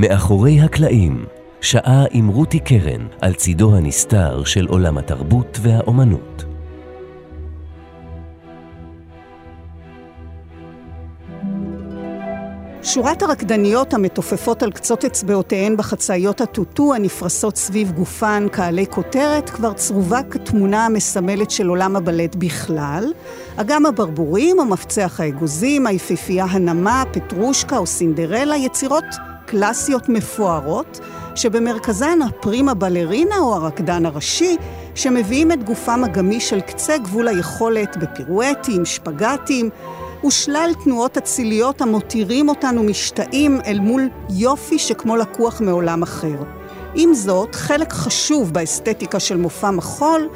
מאחורי הקלעים, שעה עם רותי קרן על צידו הנסתר של עולם התרבות והאומנות. שורת הרקדניות המתופפות על קצות אצבעותיהן בחצאיות הטוטו הנפרסות סביב גופן כעלי כותרת כבר צרובה כתמונה המסמלת של עולם הבלט בכלל. אגם הברבורים, המפצח האגוזים, היפיפייה הנמה, פטרושקה או סינדרלה, יצירות קלאסיות מפוארות, שבמרכזן הפרימה בלרינה או הרקדן הראשי, שמביאים את גופם הגמיש של קצה גבול היכולת בפירואטים, שפגטים, ושלל תנועות אציליות המותירים אותנו משתאים אל מול יופי שכמו לקוח מעולם אחר. עם זאת, חלק חשוב באסתטיקה של מופע מחול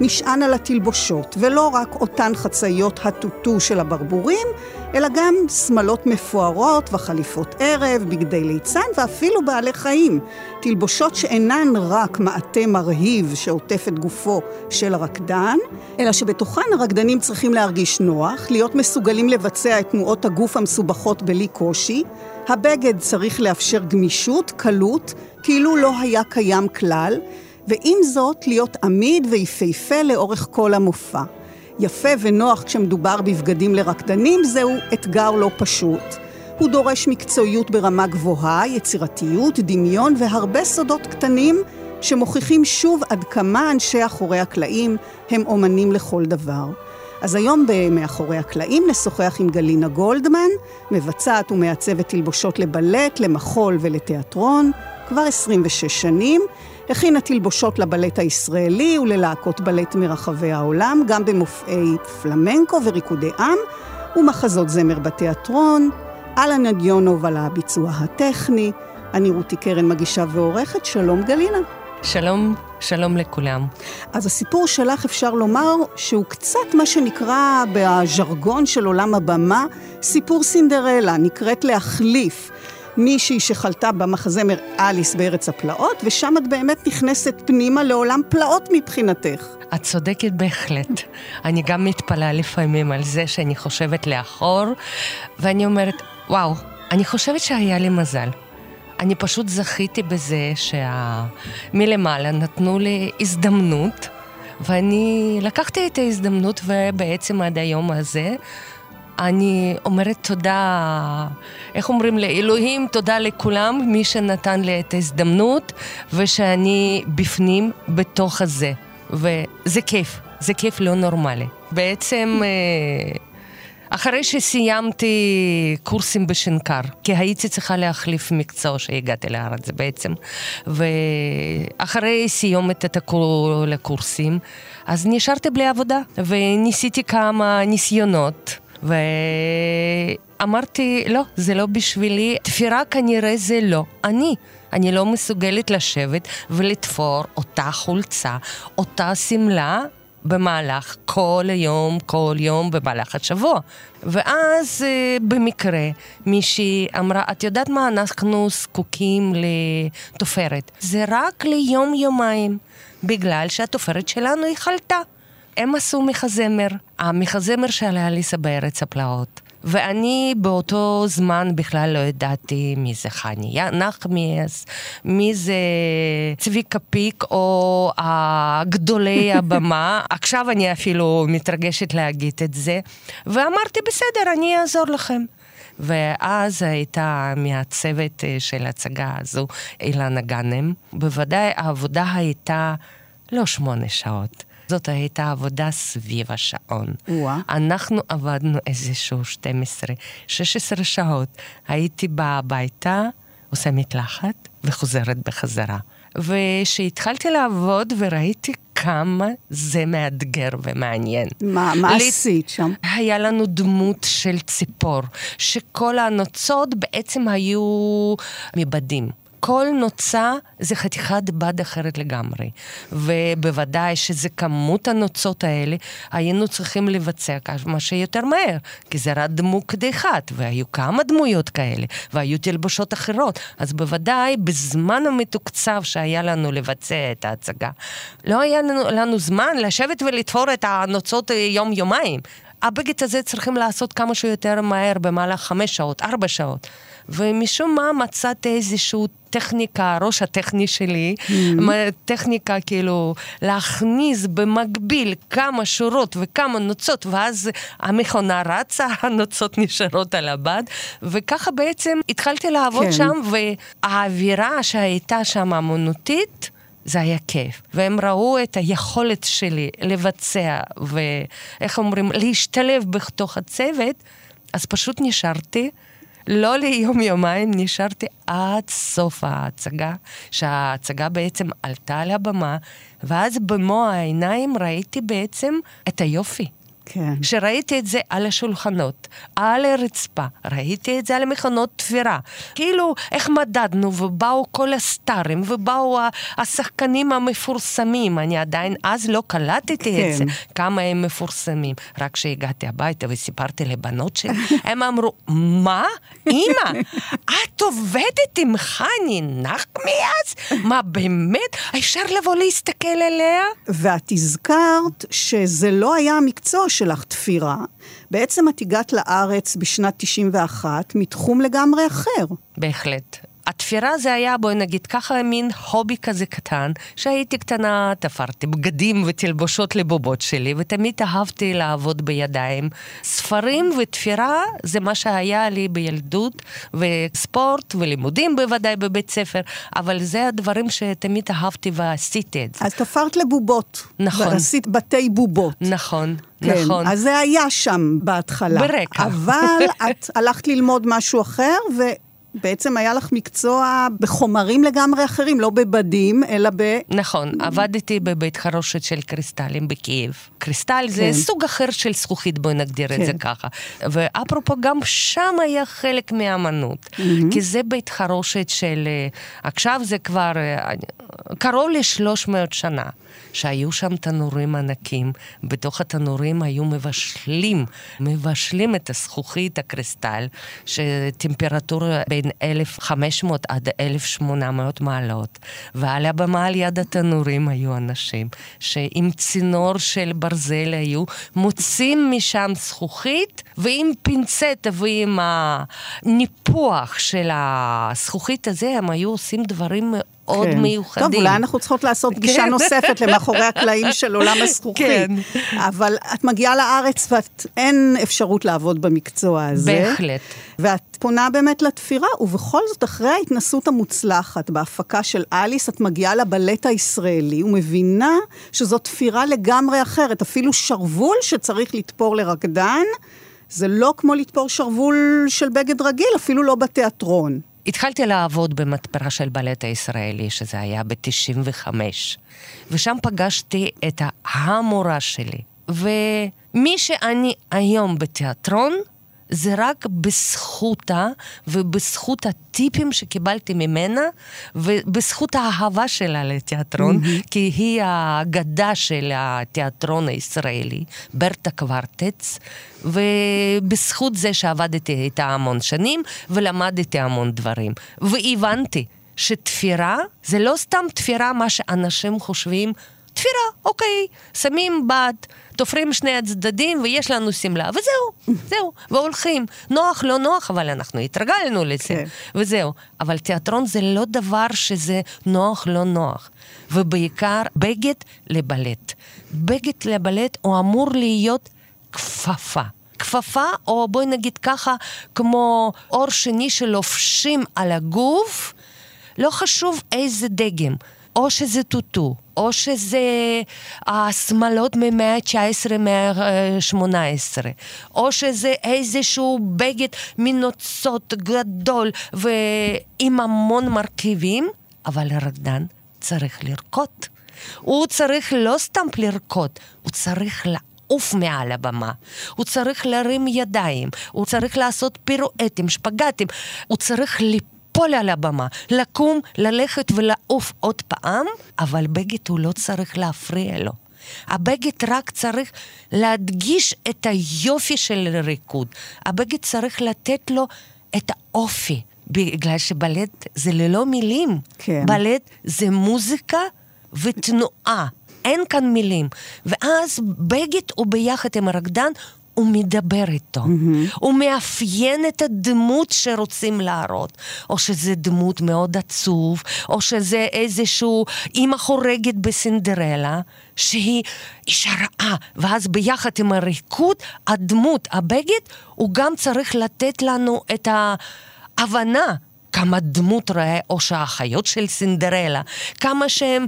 נשען על התלבושות, ולא רק אותן חצאיות הטוטו של הברבורים, אלא גם שמלות מפוארות וחליפות ערב, בגדי ליצן ואפילו בעלי חיים. תלבושות שאינן רק מעטה מרהיב שעוטף את גופו של הרקדן, אלא שבתוכן הרקדנים צריכים להרגיש נוח, להיות מסוגלים לבצע את תנועות הגוף המסובכות בלי קושי. הבגד צריך לאפשר גמישות, קלות, כאילו לא היה קיים כלל. ועם זאת להיות עמיד ויפהפה לאורך כל המופע. יפה ונוח כשמדובר בבגדים לרקדנים זהו אתגר לא פשוט. הוא דורש מקצועיות ברמה גבוהה, יצירתיות, דמיון והרבה סודות קטנים שמוכיחים שוב עד כמה אנשי אחורי הקלעים הם אומנים לכל דבר. אז היום ב"מאחורי הקלעים" נשוחח עם גלינה גולדמן, מבצעת ומעצבת תלבושות לבלט, למחול ולתיאטרון, כבר 26 שנים, הכינה תלבושות לבלט הישראלי וללהקות בלט מרחבי העולם, גם במופעי פלמנקו וריקודי עם, ומחזות זמר בתיאטרון, אהלן נדיונוב על הביצוע הטכני, אני רותי קרן מגישה ועורכת, שלום גלינה. שלום, שלום לכולם. אז הסיפור שלך אפשר לומר שהוא קצת מה שנקרא בז'רגון של עולם הבמה, סיפור סינדרלה, נקראת להחליף. מישהי שחלתה במחזמר אליס בארץ הפלאות, ושם את באמת נכנסת פנימה לעולם פלאות מבחינתך. את צודקת בהחלט. אני גם מתפלאה לפעמים על זה שאני חושבת לאחור, ואני אומרת, וואו, אני חושבת שהיה לי מזל. אני פשוט זכיתי בזה שמלמעלה נתנו לי הזדמנות, ואני לקחתי את ההזדמנות, ובעצם עד היום הזה אני אומרת תודה, איך אומרים לאלוהים, תודה לכולם, מי שנתן לי את ההזדמנות, ושאני בפנים, בתוך הזה. וזה כיף, זה כיף לא נורמלי. בעצם... אה, אחרי שסיימתי קורסים בשנקר, כי הייתי צריכה להחליף מקצוע שהגעתי לארץ בעצם, ואחרי סיומת את כל הקורסים, אז נשארתי בלי עבודה, וניסיתי כמה ניסיונות. ואמרתי, לא, זה לא בשבילי, תפירה כנראה זה לא. אני. אני לא מסוגלת לשבת ולתפור אותה חולצה, אותה שמלה, במהלך כל היום, כל יום במהלך השבוע. ואז אה, במקרה מישהי אמרה, את יודעת מה, אנחנו זקוקים לתופרת. זה רק ליום-יומיים, בגלל שהתופרת שלנו היא חלתה. הם עשו מחזמר, המחזמר של אליסה בארץ הפלאות. ואני באותו זמן בכלל לא ידעתי מי זה חני נחמיאס, מי זה צביקה פיק או גדולי הבמה. עכשיו אני אפילו מתרגשת להגיד את זה. ואמרתי, בסדר, אני אעזור לכם. ואז הייתה מהצוות אה, של ההצגה הזו אילנה גאנם. בוודאי העבודה הייתה לא שמונה שעות. זאת הייתה עבודה סביב השעון. וואה. אנחנו עבדנו איזשהו 12, 16 שעות. הייתי באה הביתה, עושה מקלחת וחוזרת בחזרה. וכשהתחלתי לעבוד וראיתי כמה זה מאתגר ומעניין. מה, מה עשית שם? היה לנו דמות של ציפור, שכל הנוצות בעצם היו מבדים. כל נוצה זה חתיכת בד אחרת לגמרי. ובוודאי שזה כמות הנוצות האלה, היינו צריכים לבצע כמה שיותר מהר, כי זה רק דמות אחד, והיו כמה דמויות כאלה, והיו תלבושות אחרות. אז בוודאי, בזמן המתוקצב שהיה לנו לבצע את ההצגה, לא היה לנו, לנו זמן לשבת ולתפור את הנוצות יום-יומיים. הבגד הזה צריכים לעשות כמה שיותר מהר במהלך חמש שעות, ארבע שעות. ומשום מה מצאתי איזושהי טכניקה, הראש הטכני שלי, mm-hmm. טכניקה כאילו להכניס במקביל כמה שורות וכמה נוצות, ואז המכונה רצה, הנוצות נשארות על הבד, וככה בעצם התחלתי לעבוד כן. שם, והאווירה שהייתה שם אמנותית, זה היה כיף. והם ראו את היכולת שלי לבצע ואיך אומרים, להשתלב בתוך הצוות, אז פשוט נשארתי. לא ליום-יומיים, נשארתי עד סוף ההצגה, שההצגה בעצם עלתה על הבמה, ואז במו העיניים ראיתי בעצם את היופי. כן. שראיתי את זה על השולחנות, על הרצפה, ראיתי את זה על מכונות תפירה. כאילו, איך מדדנו, ובאו כל הסטארים, ובאו השחקנים המפורסמים. אני עדיין אז לא קלטתי כן. את זה, כמה הם מפורסמים. רק כשהגעתי הביתה וסיפרתי לבנות שלי, הם אמרו, מה? אמא, את עובדת עם חני נחמיאס? מה, באמת? אפשר לבוא להסתכל עליה? ואת הזכרת שזה לא היה המקצוע שלך תפירה. בעצם את הגעת לארץ בשנת 91 מתחום לגמרי אחר. בהחלט. התפירה זה היה, בואי נגיד ככה, מין הובי כזה קטן, שהייתי קטנה, תפרתי בגדים ותלבושות לבובות שלי, ותמיד אהבתי לעבוד בידיים. ספרים ותפירה זה מה שהיה לי בילדות, וספורט ולימודים בוודאי בבית ספר, אבל זה הדברים שתמיד אהבתי ועשיתי את זה. אז תפרת לבובות. נכון. ועשית בתי בובות. נכון. כן, נכון. אז זה היה שם בהתחלה. ברקע. אבל את הלכת ללמוד משהו אחר, ו... בעצם היה לך מקצוע בחומרים לגמרי אחרים, לא בבדים, אלא ב... נכון, עבדתי בבית חרושת של קריסטלים בקייב. קריסטל כן. זה סוג אחר של זכוכית, בואי נגדיר כן. את זה ככה. ואפרופו, גם שם היה חלק מהאמנות. Mm-hmm. כי זה בית חרושת של... אה, עכשיו זה כבר אה, קרוב ל-300 שנה. שהיו שם תנורים ענקים, בתוך התנורים היו מבשלים, מבשלים את הזכוכית, הקריסטל, שטמפרטורה בין 1,500 עד 1,800 מעלות, ועל הבמה על יד התנורים היו אנשים שעם צינור של ברזל היו מוצאים משם זכוכית, ועם פינצטה ועם הניפוח של הזכוכית הזה, הם היו עושים דברים מאוד... מאוד כן. מיוחדים. טוב, אולי אנחנו צריכות לעשות פגישה כן. נוספת למאחורי הקלעים של עולם הזכוכית. כן. אבל את מגיעה לארץ ואין אפשרות לעבוד במקצוע הזה. בהחלט. ואת פונה באמת לתפירה, ובכל זאת, אחרי ההתנסות המוצלחת בהפקה של אליס, את מגיעה לבלט הישראלי ומבינה שזו תפירה לגמרי אחרת. אפילו שרוול שצריך לתפור לרקדן, זה לא כמו לתפור שרוול של בגד רגיל, אפילו לא בתיאטרון. התחלתי לעבוד במתפרה של בלט הישראלי, שזה היה ב-95, ושם פגשתי את המורה שלי. ומי שאני היום בתיאטרון, זה רק בזכותה ובזכות הטיפים שקיבלתי ממנה ובזכות האהבה שלה לתיאטרון, mm-hmm. כי היא האגדה של התיאטרון הישראלי, ברטה קוורטץ, ובזכות זה שעבדתי איתה המון שנים ולמדתי המון דברים. והבנתי שתפירה זה לא סתם תפירה מה שאנשים חושבים, תפירה, אוקיי, שמים בד. תופרים שני הצדדים ויש לנו שמלה, וזהו, זהו, והולכים. נוח, לא נוח, אבל אנחנו התרגלנו לזה, כן. וזהו. אבל תיאטרון זה לא דבר שזה נוח, לא נוח. ובעיקר בגד לבלט. בגד לבלט הוא אמור להיות כפפה. כפפה, או בואי נגיד ככה, כמו אור שני שלובשים על הגוף, לא חשוב איזה דגם. או שזה טוטו, או שזה השמלות ממאה ה-19, מאה ה-18, או שזה איזשהו בגד מנוצות גדול ועם המון מרכיבים, אבל הרקדן צריך לרקוד. הוא צריך לא סתם לרקוד, הוא צריך לעוף מעל הבמה. הוא צריך להרים ידיים, הוא צריך לעשות פירואטים, שפגטים, הוא צריך ליפול על הבמה, לקום, ללכת ולעוף עוד פעם, אבל בגד הוא לא צריך להפריע לו. הבגד רק צריך להדגיש את היופי של הריקוד. הבגד צריך לתת לו את האופי, בגלל שבלט זה ללא מילים. כן. בלט זה מוזיקה ותנועה. אין כאן מילים. ואז בגד הוא ביחד עם הרקדן, הוא מדבר איתו. Mm-hmm. הוא מאפיין את הדמות שרוצים להראות. או שזה דמות מאוד עצוב, או שזה איזשהו אימא חורגת בסינדרלה, שהיא אישה רעה, ואז ביחד עם הריקוד, הדמות, הבגד, הוא גם צריך לתת לנו את ההבנה. כמה דמות ראה, או שהאחיות של סינדרלה, כמה שהן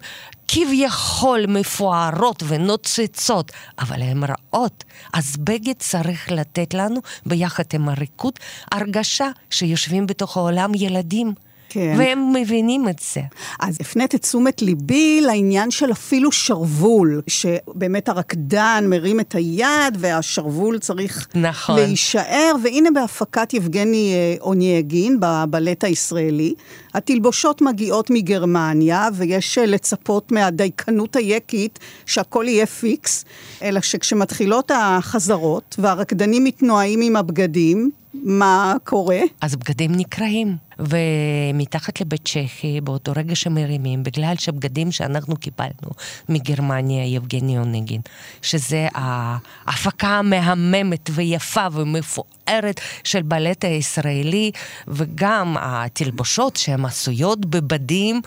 כביכול מפוארות ונוצצות, אבל הן רעות. אז בגד צריך לתת לנו, ביחד עם הריקוד, הרגשה שיושבים בתוך העולם ילדים. כן. והם מבינים את זה. אז הפנית את תשומת ליבי לעניין של אפילו שרוול, שבאמת הרקדן מרים את היד והשרוול צריך נכון. להישאר, והנה בהפקת יבגני אה, אונייגין, בבלט הישראלי, התלבושות מגיעות מגרמניה, ויש אה, לצפות מהדייקנות היקית שהכל יהיה פיקס, אלא שכשמתחילות החזרות והרקדנים מתנועים עם הבגדים, מה קורה? אז בגדים נקרעים. ומתחת לבית צ'כי, באותו רגע שמרימים, בגלל שבגדים שאנחנו קיבלנו מגרמניה, יבגני אונגין, שזה ההפקה המהממת ויפה ומפוארת של בלט הישראלי, וגם התלבושות שהן עשויות בבדים.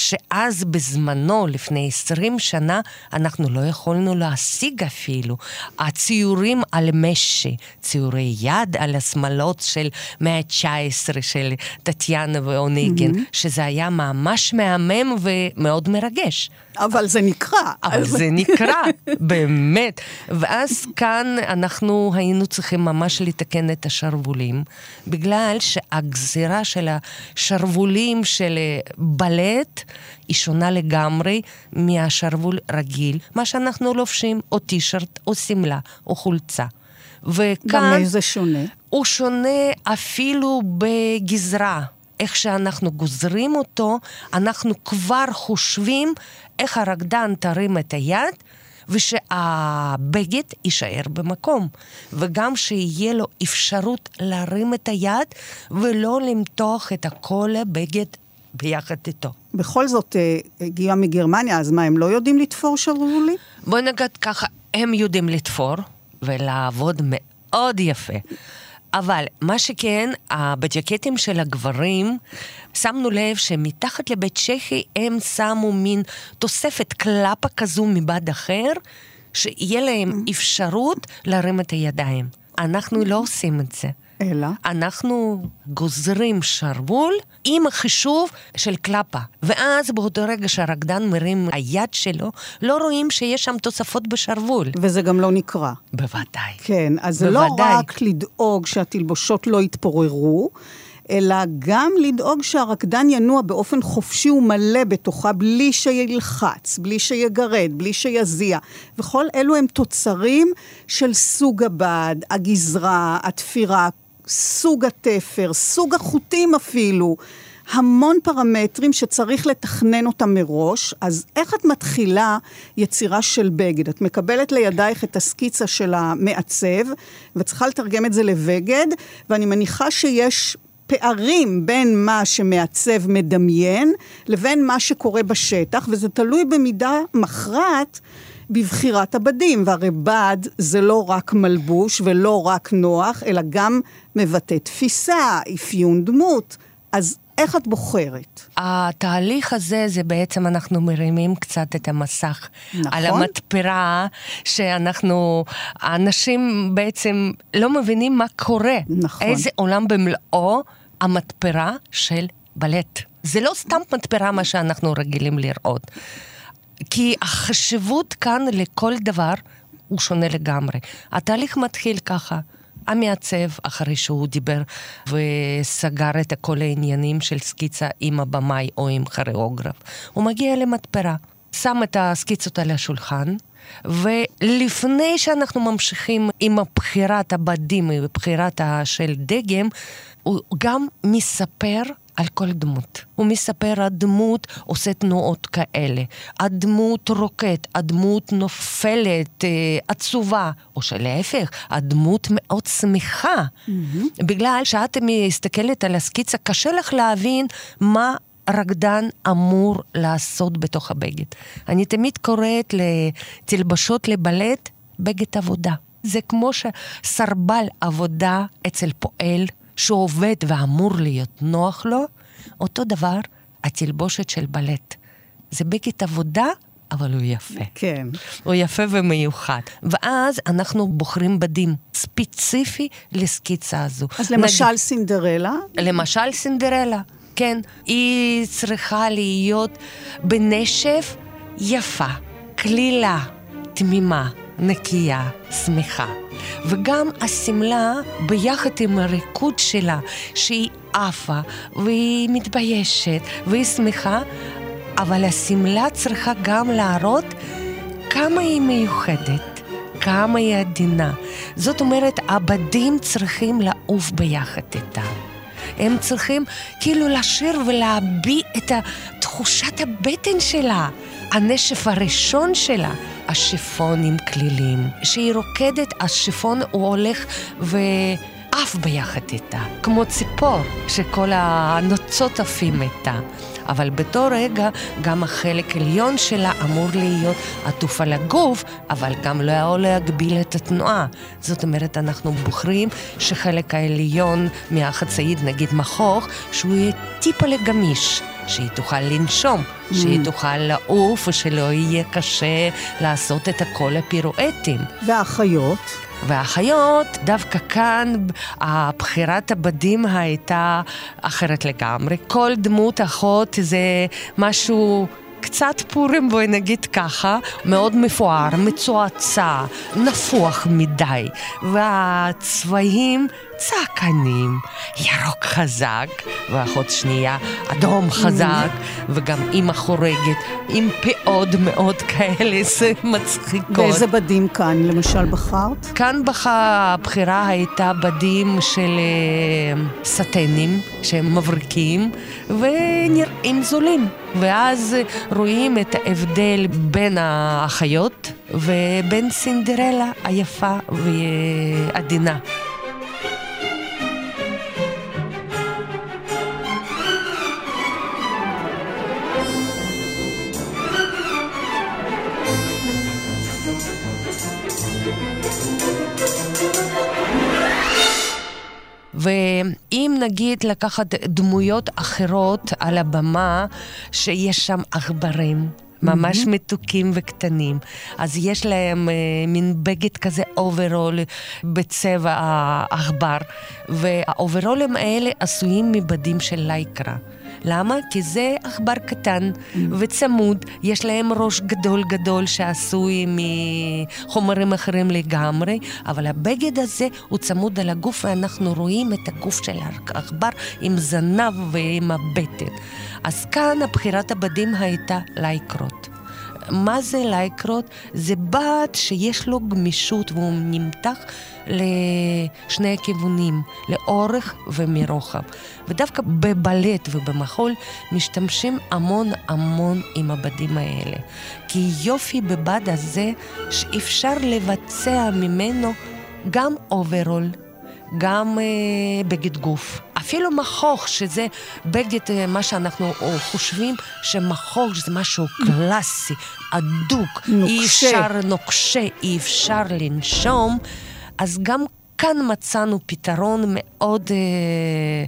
שאז בזמנו, לפני 20 שנה, אנחנו לא יכולנו להשיג אפילו. הציורים על משי, ציורי יד על השמלות של מאה ה-19 של טטיאנה ואוניגן, mm-hmm. שזה היה ממש מהמם ומאוד מרגש. אבל זה נקרא. אבל זה נקרא, באמת. ואז כאן אנחנו היינו צריכים ממש לתקן את השרוולים, בגלל שהגזירה של השרוולים של בלט היא שונה לגמרי מהשרוול רגיל, מה שאנחנו לובשים, או טישרט, או שמלה, או חולצה. וכאן... במה זה שונה? הוא שונה אפילו בגזרה. איך שאנחנו גוזרים אותו, אנחנו כבר חושבים איך הרקדן תרים את היד, ושהבגד יישאר במקום, וגם שיהיה לו אפשרות להרים את היד ולא למתוח את כל הבגד ביחד איתו. בכל זאת, אה, הגיעה מגרמניה, אז מה, הם לא יודעים לתפור שרוולים? בוא נגיד ככה, הם יודעים לתפור ולעבוד מאוד יפה. אבל מה שכן, בג'קטים של הגברים, שמנו לב שמתחת לבית צ'כי הם שמו מין תוספת קלפה כזו מבד אחר, שיהיה להם אפשרות להרים את הידיים. אנחנו לא עושים את זה. אלא? אנחנו גוזרים שרוול עם החישוב של קלפה. ואז באותו רגע שהרקדן מרים היד שלו, לא רואים שיש שם תוספות בשרוול. וזה גם לא נקרע. בוודאי. כן, אז זה לא רק לדאוג שהתלבושות לא יתפוררו, אלא גם לדאוג שהרקדן ינוע באופן חופשי ומלא בתוכה, בלי שילחץ, בלי שיגרד, בלי שיזיע. וכל אלו הם תוצרים של סוג הבד, הגזרה, התפירה, סוג התפר, סוג החוטים אפילו. המון פרמטרים שצריך לתכנן אותם מראש, אז איך את מתחילה יצירה של בגד? את מקבלת לידייך את הסקיצה של המעצב, וצריכה לתרגם את זה לבגד, ואני מניחה שיש פערים בין מה שמעצב מדמיין לבין מה שקורה בשטח, וזה תלוי במידה מכרעת בבחירת הבדים, והרי בד זה לא רק מלבוש ולא רק נוח, אלא גם מבטא תפיסה, אפיון דמות. אז איך את בוחרת? התהליך הזה, זה בעצם אנחנו מרימים קצת את המסך. נכון. על המתפרה, שאנחנו, האנשים בעצם לא מבינים מה קורה. נכון. איזה עולם במלואו המתפרה של בלט. זה לא סתם מתפרה מה שאנחנו רגילים לראות. כי החשיבות כאן לכל דבר הוא שונה לגמרי. התהליך מתחיל ככה. המעצב, אחרי שהוא דיבר וסגר את כל העניינים של סקיצה עם הבמאי או עם כוריאוגרף, הוא מגיע למתפרה. שם את הסקיצות על השולחן, ולפני שאנחנו ממשיכים עם בחירת הבדים, בחירת של דגם, הוא גם מספר על כל דמות. הוא מספר, הדמות עושה תנועות כאלה, הדמות רוקט, הדמות נופלת, אה, עצובה, או שלהפך, הדמות מאוד שמחה. Mm-hmm. בגלל שאת מסתכלת על הסקיצה, קשה לך להבין מה רקדן אמור לעשות בתוך הבגד. אני תמיד קוראת לתלבשות לבלט בגד עבודה. זה כמו שסרבל עבודה אצל פועל שעובד ואמור להיות נוח לו, אותו דבר התלבושת של בלט. זה בגד עבודה, אבל הוא יפה. כן. הוא יפה ומיוחד. ואז אנחנו בוחרים בדים ספציפי לסקיצה הזו. אז למשל נגיד, סינדרלה? למשל סינדרלה, כן. היא צריכה להיות בנשף יפה, קלילה, תמימה, נקייה, שמחה. וגם השמלה, ביחד עם הריקוד שלה, שהיא עפה, והיא מתביישת, והיא שמחה, אבל השמלה צריכה גם להראות כמה היא מיוחדת, כמה היא עדינה. זאת אומרת, הבדים צריכים לעוף ביחד איתה. הם צריכים כאילו לשיר ולהביע את תחושת הבטן שלה, הנשף הראשון שלה. השיפונים כלילים. כשהיא רוקדת, השיפון הוא הולך ו... עף ביחד איתה, כמו ציפור, שכל הנוצות עפים איתה. אבל בתור רגע, גם החלק העליון שלה אמור להיות עטוף על הגוף, אבל גם לא יכול להגביל את התנועה. זאת אומרת, אנחנו בוחרים שחלק העליון מהחצאית, נגיד מכוך, שהוא יהיה טיפה לגמיש. שהיא תוכל לנשום, mm. שהיא תוכל לעוף, ושלא יהיה קשה לעשות את כל הפירואטים. והאחיות? והאחיות, דווקא כאן הבחירת הבדים הייתה אחרת לגמרי. כל דמות אחות זה משהו... קצת פורים, בואי נגיד ככה, מאוד מפואר, מצועצע, נפוח מדי, והצבעים צעקנים, ירוק חזק, ואחות שנייה אדום חזק, וגם אימא חורגת, עם פאות מאוד כאלה, מצחיקות. ואיזה בדים כאן למשל בחרת? כאן בח... הבחירה הייתה בדים של uh, סטנים, שהם מבריקים, ונראים זולים. ואז רואים את ההבדל בין האחיות ובין סינדרלה היפה ועדינה. ואם נגיד לקחת דמויות אחרות על הבמה, שיש שם עכברים, ממש mm-hmm. מתוקים וקטנים. אז יש להם אה, מין בגד כזה אוברול בצבע העכבר, והאוברולים האלה עשויים מבדים של לייקרה. למה? כי זה עכבר קטן. וצמוד, יש להם ראש גדול גדול שעשוי מחומרים אחרים לגמרי, אבל הבגד הזה הוא צמוד על הגוף ואנחנו רואים את הגוף של העכבר עם זנב ועם הבטן. אז כאן הבחירת הבדים הייתה לייקרות. מה זה לייקרות? זה בד שיש לו גמישות והוא נמתח לשני הכיוונים, לאורך ומרוחב. ודווקא בבלט ובמחול משתמשים המון המון עם הבדים האלה. כי יופי בבד הזה שאפשר לבצע ממנו גם אוברול. גם אה, בגד גוף. אפילו מחוך, שזה בגד, אה, מה שאנחנו חושבים שמחוך זה משהו קלאסי, אדוק. נוקשה. אי אפשר, נוקשה, אי אפשר לנשום. אז גם כאן מצאנו פתרון מאוד אה,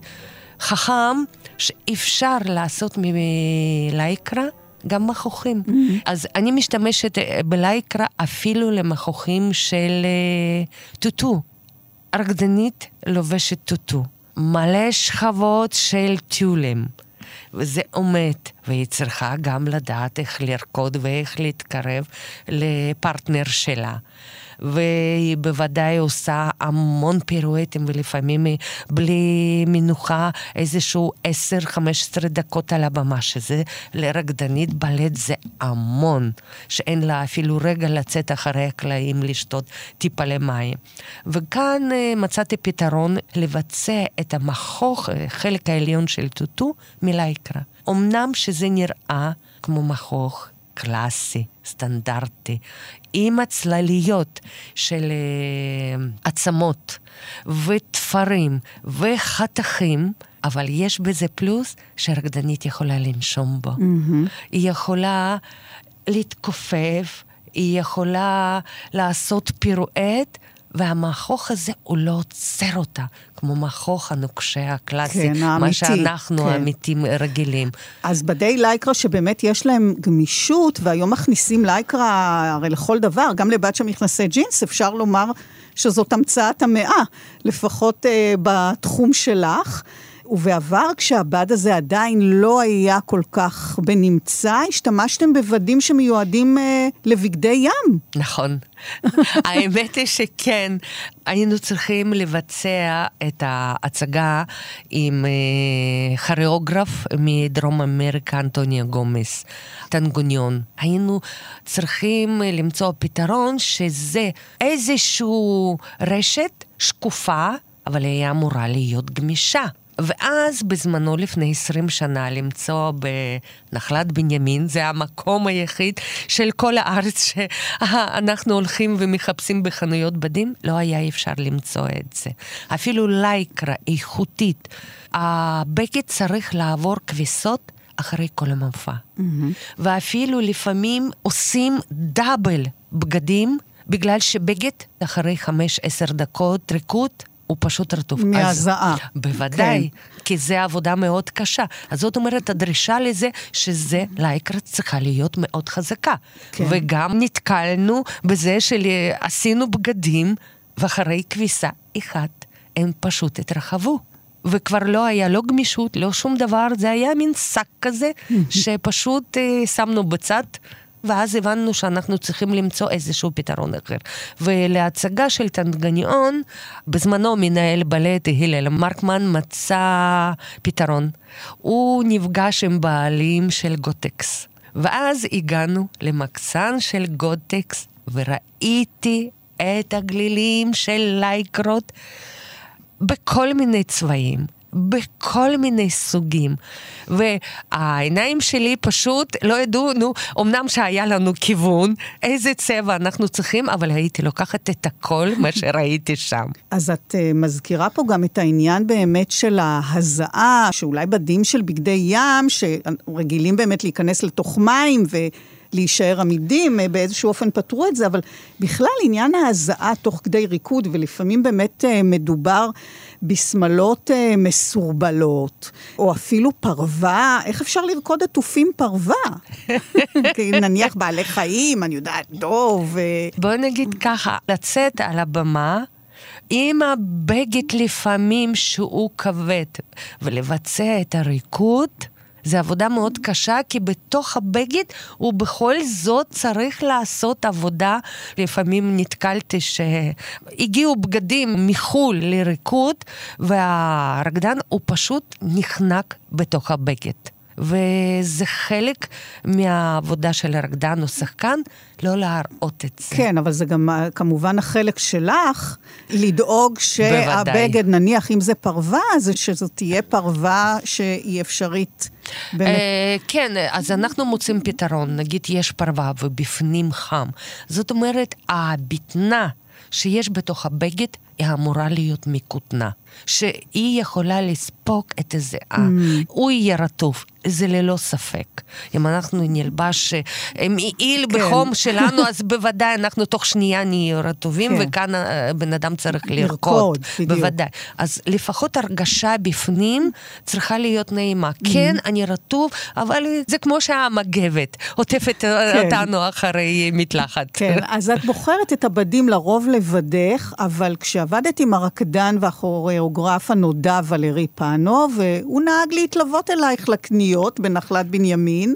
חכם, שאפשר לעשות מלייקרה. גם מכוחים. Mm-hmm. אז אני משתמשת אה, בלייקרה אפילו למכוחים של אה, טוטו. רקדנית לובשת טוטו, מלא שכבות של טיולים. וזה עומד, והיא צריכה גם לדעת איך לרקוד ואיך להתקרב לפרטנר שלה. והיא בוודאי עושה המון פירואטים, ולפעמים היא בלי מנוחה איזשהו 10-15 דקות על הבמה, שזה לרקדנית בלט זה המון, שאין לה אפילו רגע לצאת אחרי הקלעים לשתות טיפה למים. וכאן אה, מצאתי פתרון לבצע את המכוך, אה, חלק העליון של טוטו, מלייקרה. אמנם שזה נראה כמו מכוך קלאסי, סטנדרטי, עם הצלליות של uh, עצמות ותפרים וחתכים, אבל יש בזה פלוס שרקדנית יכולה לנשום בו. Mm-hmm. היא יכולה להתכופף, היא יכולה לעשות פירואט והמכוך הזה, הוא לא עוצר אותה, כמו מכוך הנוקשה הקלאסי, כן, האמיתי. מה שאנחנו כן. האמיתים רגילים. אז בדי לייקרה שבאמת יש להם גמישות, והיום מכניסים לייקרה הרי לכל דבר, גם לבת של מכנסי ג'ינס, אפשר לומר שזאת המצאת המאה, לפחות אה, בתחום שלך. ובעבר, כשהבד הזה עדיין לא היה כל כך בנמצא, השתמשתם בבדים שמיועדים אה, לבגדי ים. נכון. האמת היא שכן, היינו צריכים לבצע את ההצגה עם אה, כריאוגרף מדרום אמריקה, אנטוניה גומס, טנגוניון. היינו צריכים למצוא פתרון שזה איזושהי רשת שקופה, אבל היא אמורה להיות גמישה. ואז בזמנו, לפני 20 שנה, למצוא בנחלת בנימין, זה המקום היחיד של כל הארץ שאנחנו הולכים ומחפשים בחנויות בדים, לא היה אפשר למצוא את זה. אפילו לייקרה איכותית. הבגד צריך לעבור כביסות אחרי כל המופע. Mm-hmm. ואפילו לפעמים עושים דאבל בגדים, בגלל שבגד אחרי 5-10 דקות ריקוד, הוא פשוט רטוב. מהזעה. בוודאי, כן. כי זה עבודה מאוד קשה. אז זאת אומרת, הדרישה לזה שזה לייקרה צריכה להיות מאוד חזקה. כן. וגם נתקלנו בזה שעשינו בגדים, ואחרי כביסה אחת הם פשוט התרחבו. וכבר לא היה לא גמישות, לא שום דבר, זה היה מין שק כזה, שפשוט אה, שמנו בצד. ואז הבנו שאנחנו צריכים למצוא איזשהו פתרון אחר. ולהצגה של טנגניון, בזמנו מנהל בלט הלל מרקמן מצא פתרון. הוא נפגש עם בעלים של גוטקס. ואז הגענו למחסן של גוטקס, וראיתי את הגלילים של לייקרות בכל מיני צבעים. בכל מיני סוגים. והעיניים שלי פשוט לא ידעו, נו, אמנם שהיה לנו כיוון, איזה צבע אנחנו צריכים, אבל הייתי לוקחת את הכל מה שראיתי שם. אז את uh, מזכירה פה גם את העניין באמת של ההזעה, שאולי בדים של בגדי ים, שרגילים באמת להיכנס לתוך מים ו... להישאר עמידים, אה, באיזשהו אופן פתרו את זה, אבל בכלל עניין ההזעה תוך כדי ריקוד, ולפעמים באמת אה, מדובר בשמלות אה, מסורבלות, או אפילו פרווה, איך אפשר לרקוד עטופים פרווה? נניח בעלי חיים, אני יודעת, דוב. בואי נגיד ככה, לצאת על הבמה, עם הבגד לפעמים שהוא כבד, ולבצע את הריקוד, זו עבודה מאוד קשה, כי בתוך הבגד הוא בכל זאת צריך לעשות עבודה. לפעמים נתקלתי שהגיעו בגדים מחו"ל לריקוד, והרקדן הוא פשוט נחנק בתוך הבגד. וזה חלק מהעבודה של הרקדן או שחקן, לא להראות את זה. כן, אבל זה גם כמובן החלק שלך, לדאוג שהבגד, נניח אם זה פרווה, אז שזאת תהיה פרווה שהיא אפשרית. באמת. אה, כן, אז אנחנו מוצאים פתרון, נגיד יש פרווה ובפנים חם. זאת אומרת, הבטנה שיש בתוך הבגד היא אמורה להיות מכותנה. שהיא יכולה לספוג את הזיעה. Mm. הוא יהיה רטוב, זה ללא ספק. אם אנחנו נלבש מעיל כן. בחום שלנו, אז בוודאי אנחנו תוך שנייה נהיה רטובים, כן. וכאן הבן אדם צריך לרקוד. לרקוד, בוודאי. אז לפחות הרגשה בפנים צריכה להיות נעימה. Mm. כן, אני רטוב, אבל זה כמו שהמגבת עוטפת כן. אותנו אחרי מקלחת. כן, אז את בוחרת את הבדים לרוב לבדך, אבל כשעבדת עם הרקדן והכוריאוגרף הנודע ולרי פאנו, והוא נהג להתלוות אלייך לקניות בנחלת בנימין,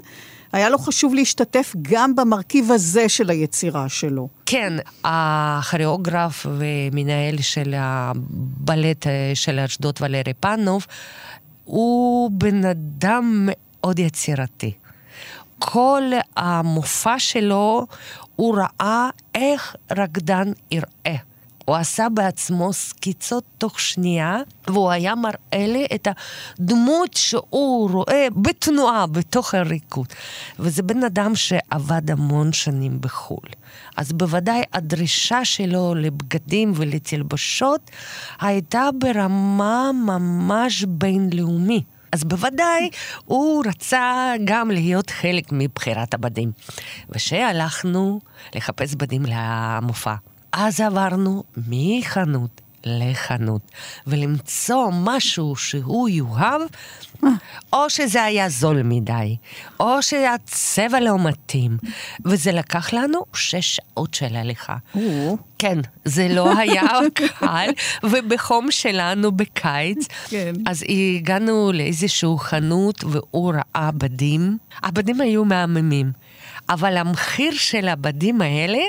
היה לו חשוב להשתתף גם במרכיב הזה של היצירה שלו. כן, הכריאוגרף ומנהל של הבלט אה, של אשדוד ולרי פנוב, הוא בן אדם מאוד יצירתי. כל המופע שלו, הוא ראה איך רקדן יראה. הוא עשה בעצמו סקיצות תוך שנייה, והוא היה מראה לי את הדמות שהוא רואה בתנועה, בתוך הריקוד. וזה בן אדם שעבד המון שנים בחו"ל. אז בוודאי הדרישה שלו לבגדים ולתלבשות הייתה ברמה ממש בינלאומי. אז בוודאי הוא רצה גם להיות חלק מבחירת הבדים. וכשהלכנו לחפש בדים למופע, אז עברנו מחנות לחנות, ולמצוא משהו שהוא יאהב, או שזה היה זול מדי, או שהצבע לא מתאים, וזה לקח לנו שש שעות של הליכה. כן, זה לא היה קל, ובחום שלנו בקיץ, כן. אז הגענו לאיזושהי חנות והוא ראה בדים. הבדים היו מהממים, אבל המחיר של הבדים האלה,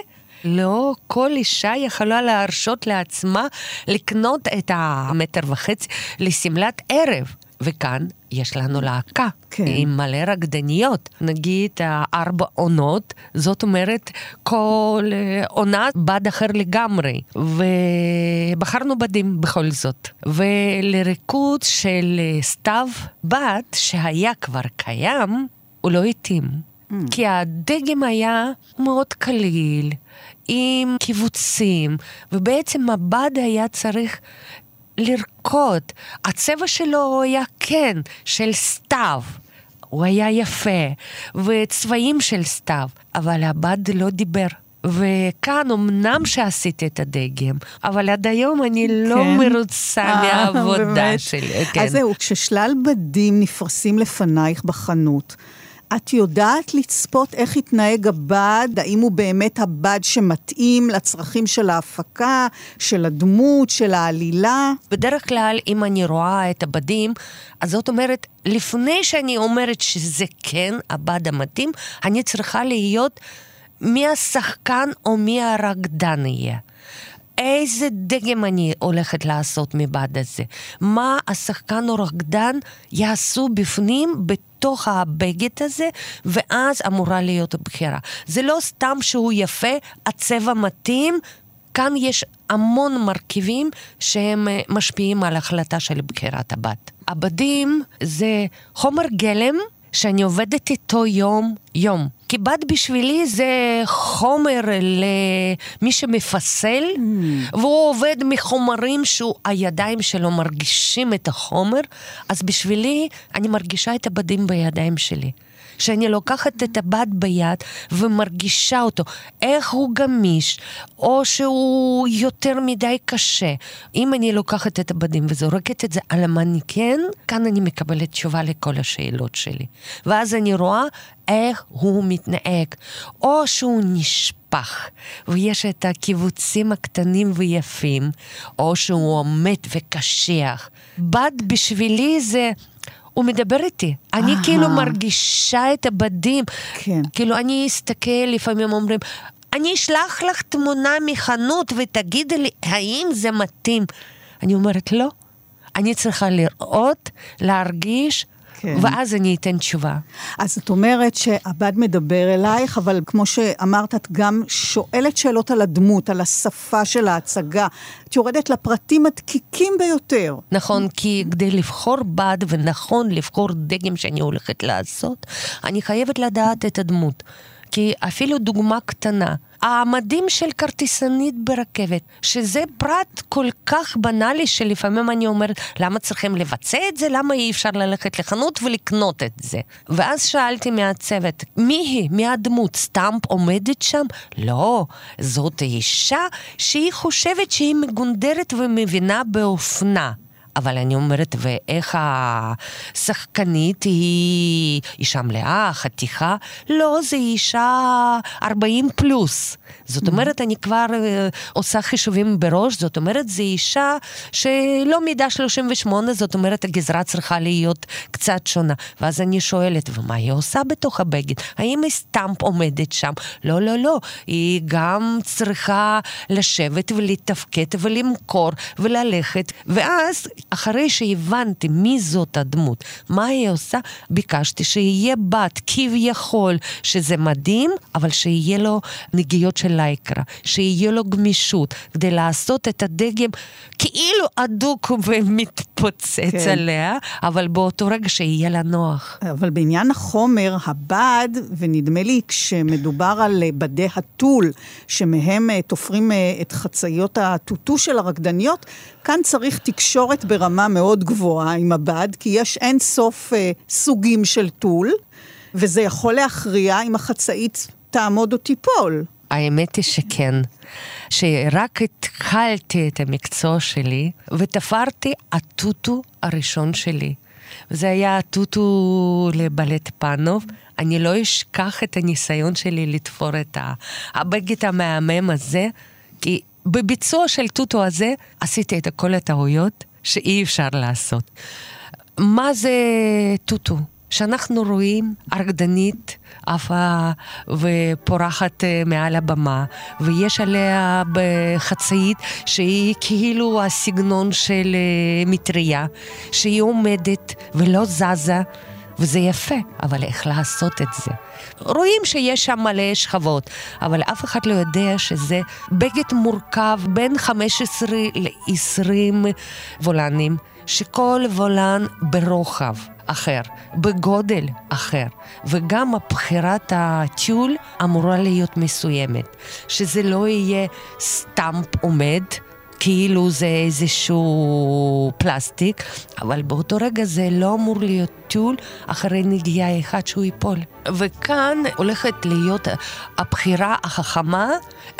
לא כל אישה יכולה להרשות לעצמה לקנות את המטר וחצי לשמלת ערב. וכאן יש לנו להקה כן. עם מלא רקדניות, נגיד ארבע עונות, זאת אומרת כל אה, עונה בד אחר לגמרי, ובחרנו בדים בכל זאת. ולריקוד של אה, סתיו בד שהיה כבר קיים, הוא לא התאים. Mm. כי הדגם היה מאוד קליל, עם קיבוצים, ובעצם הבד היה צריך לרקוד. הצבע שלו היה כן, של סתיו. הוא היה יפה, וצבעים של סתיו, אבל הבד לא דיבר. וכאן אמנם שעשית את הדגם, אבל עד היום אני לא כן. לא מרוצה אה, מהעבודה שלי. כן. אז זהו, כששלל בדים נפרסים לפנייך בחנות, את יודעת לצפות איך התנהג הבד? האם הוא באמת הבד שמתאים לצרכים של ההפקה, של הדמות, של העלילה? בדרך כלל, אם אני רואה את הבדים, אז זאת אומרת, לפני שאני אומרת שזה כן הבד המתאים, אני צריכה להיות מי השחקן או מי הרקדן יהיה. איזה דגם אני הולכת לעשות מבעד הזה? מה השחקן או רקדן יעשו בפנים בתוך הבגד הזה, ואז אמורה להיות בחירה. זה לא סתם שהוא יפה, הצבע מתאים, כאן יש המון מרכיבים שהם אה, משפיעים על החלטה של בחירת הבת. הבדים זה חומר גלם שאני עובדת איתו יום-יום. כי בד בשבילי זה חומר למי שמפסל, mm. והוא עובד מחומרים שהידיים שלו מרגישים את החומר, אז בשבילי אני מרגישה את הבדים בידיים שלי. שאני לוקחת את הבד ביד ומרגישה אותו, איך הוא גמיש, או שהוא יותר מדי קשה. אם אני לוקחת את הבדים וזורקת את זה על המניקן, כאן אני מקבלת תשובה לכל השאלות שלי. ואז אני רואה איך הוא מתנהג, או שהוא נשפך, ויש את הקיבוצים הקטנים ויפים, או שהוא עומד וקשיח. בד בשבילי זה הוא מדבר איתי. אני כאילו מרגישה את הבדים. כן. כאילו, אני אסתכל, לפעמים אומרים, אני אשלח לך תמונה מחנות ותגידי לי, האם זה מתאים? אני אומרת, לא. אני צריכה לראות, להרגיש, כן. ואז אני אתן תשובה. אז את אומרת שהבד מדבר אלייך, אבל כמו שאמרת, את גם שואלת שאלות על הדמות, על השפה של ההצגה. את יורדת לפרטים הדקיקים ביותר. נכון, כי כדי לבחור בד ונכון לבחור דגם שאני הולכת לעשות, אני חייבת לדעת את הדמות. כי אפילו דוגמה קטנה, המדים של כרטיסנית ברכבת, שזה פרט כל כך בנאלי שלפעמים אני אומרת, למה צריכים לבצע את זה? למה אי אפשר ללכת לחנות ולקנות את זה? ואז שאלתי מהצוות, מי היא? מי הדמות? סטאמפ עומדת שם? לא, זאת אישה שהיא חושבת שהיא מגונדרת ומבינה באופנה. אבל אני אומרת, ואיך השחקנית היא אישה מלאה, חתיכה? לא, זו אישה 40 פלוס. זאת. אומרת, אני כבר uh, עושה חישובים בראש, זאת אומרת, זו אישה שלא מידה 38, זאת אומרת, הגזרה צריכה להיות קצת שונה. ואז אני שואלת, ומה היא עושה בתוך הבגד? האם היא סתם עומדת שם? לא, לא, לא. היא גם צריכה לשבת ולתפקד ולמכור וללכת. ואז, אחרי שהבנתי מי זאת הדמות, מה היא עושה, ביקשתי שיהיה בת כביכול שזה מדהים, אבל שיהיה לו נגיעות של לייקרה, שיהיה לו גמישות, כדי לעשות את הדגם כאילו אדוק ומתפוצץ כן. עליה, אבל באותו רגע שיהיה לה נוח. אבל בעניין החומר, הבד, ונדמה לי כשמדובר על בדי הטול, שמהם אה, תופרים אה, את חצאיות הטוטו של הרקדניות, כאן צריך תקשורת ברמה מאוד גבוהה עם הבד, כי יש אין סוף אה, סוגים של טול, וזה יכול להכריע אם החצאית תעמוד או תיפול. האמת היא שכן. שרק התחלתי את המקצוע שלי ותפרתי הטוטו הראשון שלי. וזה היה הטוטו לבלט פאנוב. אני לא אשכח את הניסיון שלי לתפור את הבגד המהמם הזה, כי בביצוע של טוטו הזה עשיתי את כל הטעויות שאי אפשר לעשות. מה זה טוטו? שאנחנו רואים הרקדנית עפה ופורחת אה, מעל הבמה, ויש עליה בחצאית שהיא כאילו הסגנון של אה, מטריה, שהיא עומדת ולא זזה. וזה יפה, אבל איך לעשות את זה? רואים שיש שם מלא שכבות, אבל אף אחד לא יודע שזה בגד מורכב בין 15 ל-20 וולנים, שכל וולן ברוחב. אחר, בגודל אחר, וגם בחירת הטיול אמורה להיות מסוימת, שזה לא יהיה סטמפ עומד. כאילו זה איזשהו פלסטיק, אבל באותו רגע זה לא אמור להיות טיול אחרי נגיעה אחת שהוא ייפול. וכאן הולכת להיות הבחירה החכמה,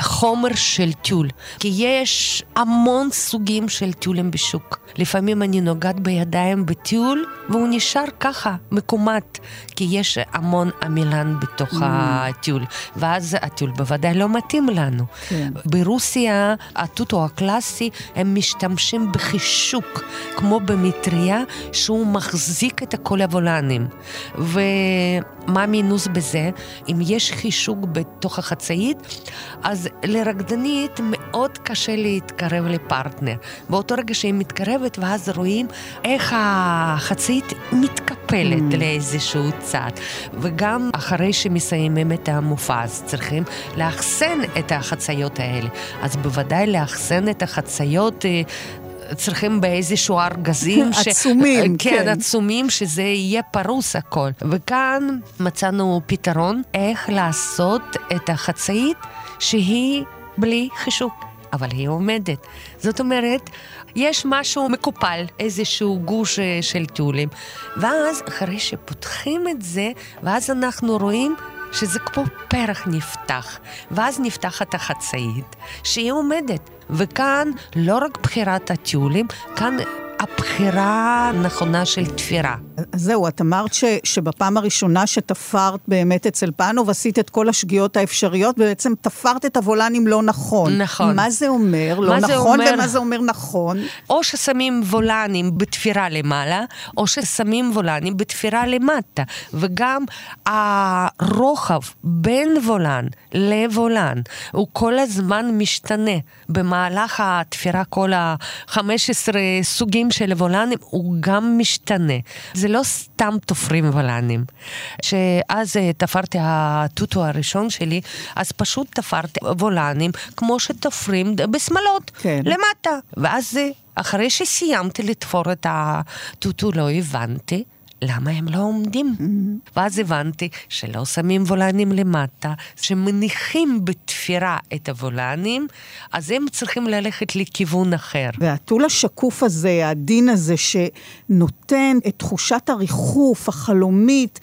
חומר של טיול. כי יש המון סוגים של טיולים בשוק. לפעמים אני נוגעת בידיים בטיול, והוא נשאר ככה, מקומט, כי יש המון עמילן בתוך mm. הטיול. ואז הטיול בוודאי לא מתאים לנו. כן. ברוסיה, הטוטו הקלאסי, הם משתמשים בחישוק, כמו במטריה, שהוא מחזיק את כל הוולנים. ומה המינוס בזה? אם יש חישוק בתוך החצאית, אז לרקדנית מאוד קשה להתקרב לפרטנר. באותו רגע שהיא מתקרבת, ואז רואים איך החצאית מתקפלת mm. לאיזשהו צד. וגם אחרי שמסיימים את המופע, צריכים לאחסן את החצאיות האלה. אז בוודאי לאחסן את החצאיות אה, צריכים באיזשהו ארגזים. עצומים, כן. כן, עצומים, שזה יהיה פרוס הכל. וכאן מצאנו פתרון איך לעשות את החצאית שהיא בלי חישוק. אבל היא עומדת. זאת אומרת, יש משהו מקופל, איזשהו גוש אה, של טיולים. ואז, אחרי שפותחים את זה, ואז אנחנו רואים שזה כמו פרח נפתח, ואז נפתחת החצאית, שהיא עומדת. וכאן לא רק בחירת הטיולים, כאן הבחירה הנכונה של תפירה. זהו, את אמרת ש, שבפעם הראשונה שתפרת באמת אצל פאנוב, עשית את כל השגיאות האפשריות, ובעצם תפרת את הוולנים לא נכון. נכון. מה זה אומר? לא נכון, אומר... ומה זה אומר נכון? או ששמים וולנים בתפירה למעלה, או ששמים וולנים בתפירה למטה. וגם הרוחב בין וולן לוולן, הוא כל הזמן משתנה. במהלך התפירה, כל ה-15 סוגים של וולנים הוא גם משתנה. זה לא סתם תופרים וולנים. שאז אה, תפרתי הטוטו הראשון שלי, אז פשוט תפרתי וולנים כמו שתופרים בשמלות, כן. למטה. ואז אה, אחרי שסיימתי לתפור את הטוטו לא הבנתי. למה הם לא עומדים? Mm-hmm. ואז הבנתי שלא שמים וולנים למטה, שמניחים בתפירה את הוולנים, אז הם צריכים ללכת לכיוון אחר. והטול השקוף הזה, הדין הזה, שנותן את תחושת הריחוף החלומית,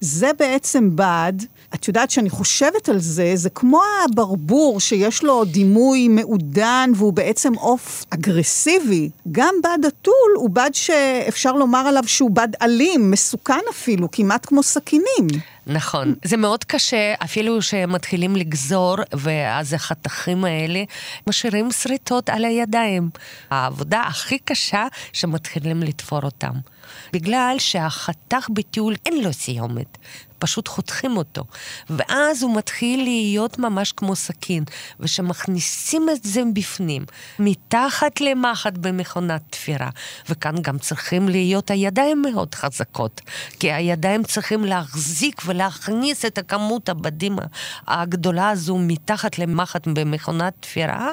זה בעצם בד, את יודעת שאני חושבת על זה, זה כמו הברבור שיש לו דימוי מעודן והוא בעצם עוף אגרסיבי. גם בד התול הוא בד שאפשר לומר עליו שהוא בד אלים, מסוכן אפילו, כמעט כמו סכינים. נכון. זה מאוד קשה, אפילו שמתחילים לגזור, ואז החתכים האלה משאירים שריטות על הידיים. העבודה הכי קשה שמתחילים לתפור אותם. בגלל שהחתך בטיול אין לו סיומת. פשוט חותכים אותו. ואז הוא מתחיל להיות ממש כמו סכין, וכשמכניסים את זה בפנים, מתחת למחט במכונת תפירה, וכאן גם צריכים להיות הידיים מאוד חזקות, כי הידיים צריכים להחזיק ולהכניס את הכמות הבדים הגדולה הזו מתחת למחט במכונת תפירה,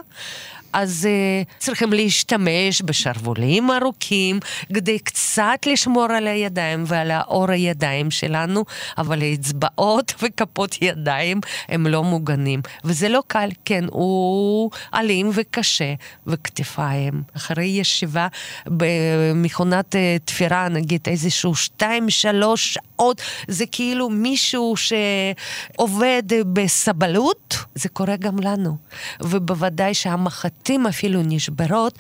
אז uh, צריכים להשתמש בשרוולים ארוכים כדי קצת לשמור על הידיים ועל האור הידיים שלנו, אבל האצבעות וכפות ידיים הם לא מוגנים. וזה לא קל, כן, הוא אלים וקשה, וכתפיים. אחרי ישיבה במכונת uh, תפירה, נגיד איזשהו שתיים, שלוש שעות, זה כאילו מישהו שעובד בסבלות, זה קורה גם לנו. ובוודאי שהמחט... הבתים אפילו נשברות